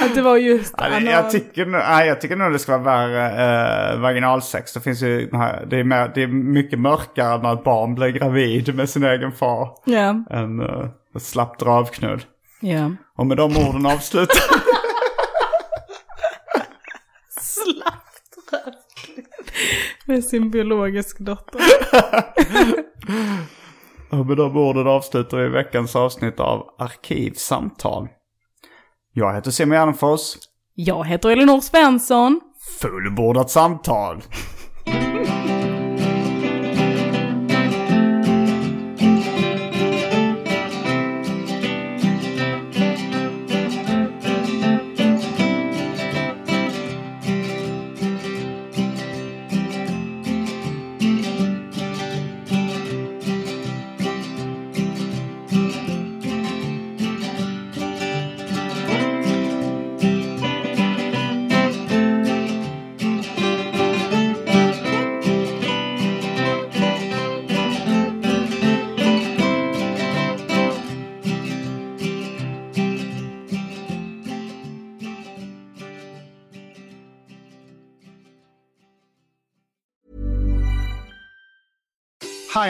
Att det var just Ja, anal. jag, tycker, nej, jag tycker nog det ska vara värre eh, vaginalsex. Det, finns ju, det, är mer, det är mycket mörkare när ett barn blir gravid med sin egen far Ja. än uh, ett slappt dravknull. Ja. Och med de orden avslutar Slappt Med sin biologiska dotter. Och de orden avslutar vi veckans avsnitt av Arkivsamtal. Jag heter Simon Gärdenfors. Jag heter Elinor Svensson. Fullbordat samtal.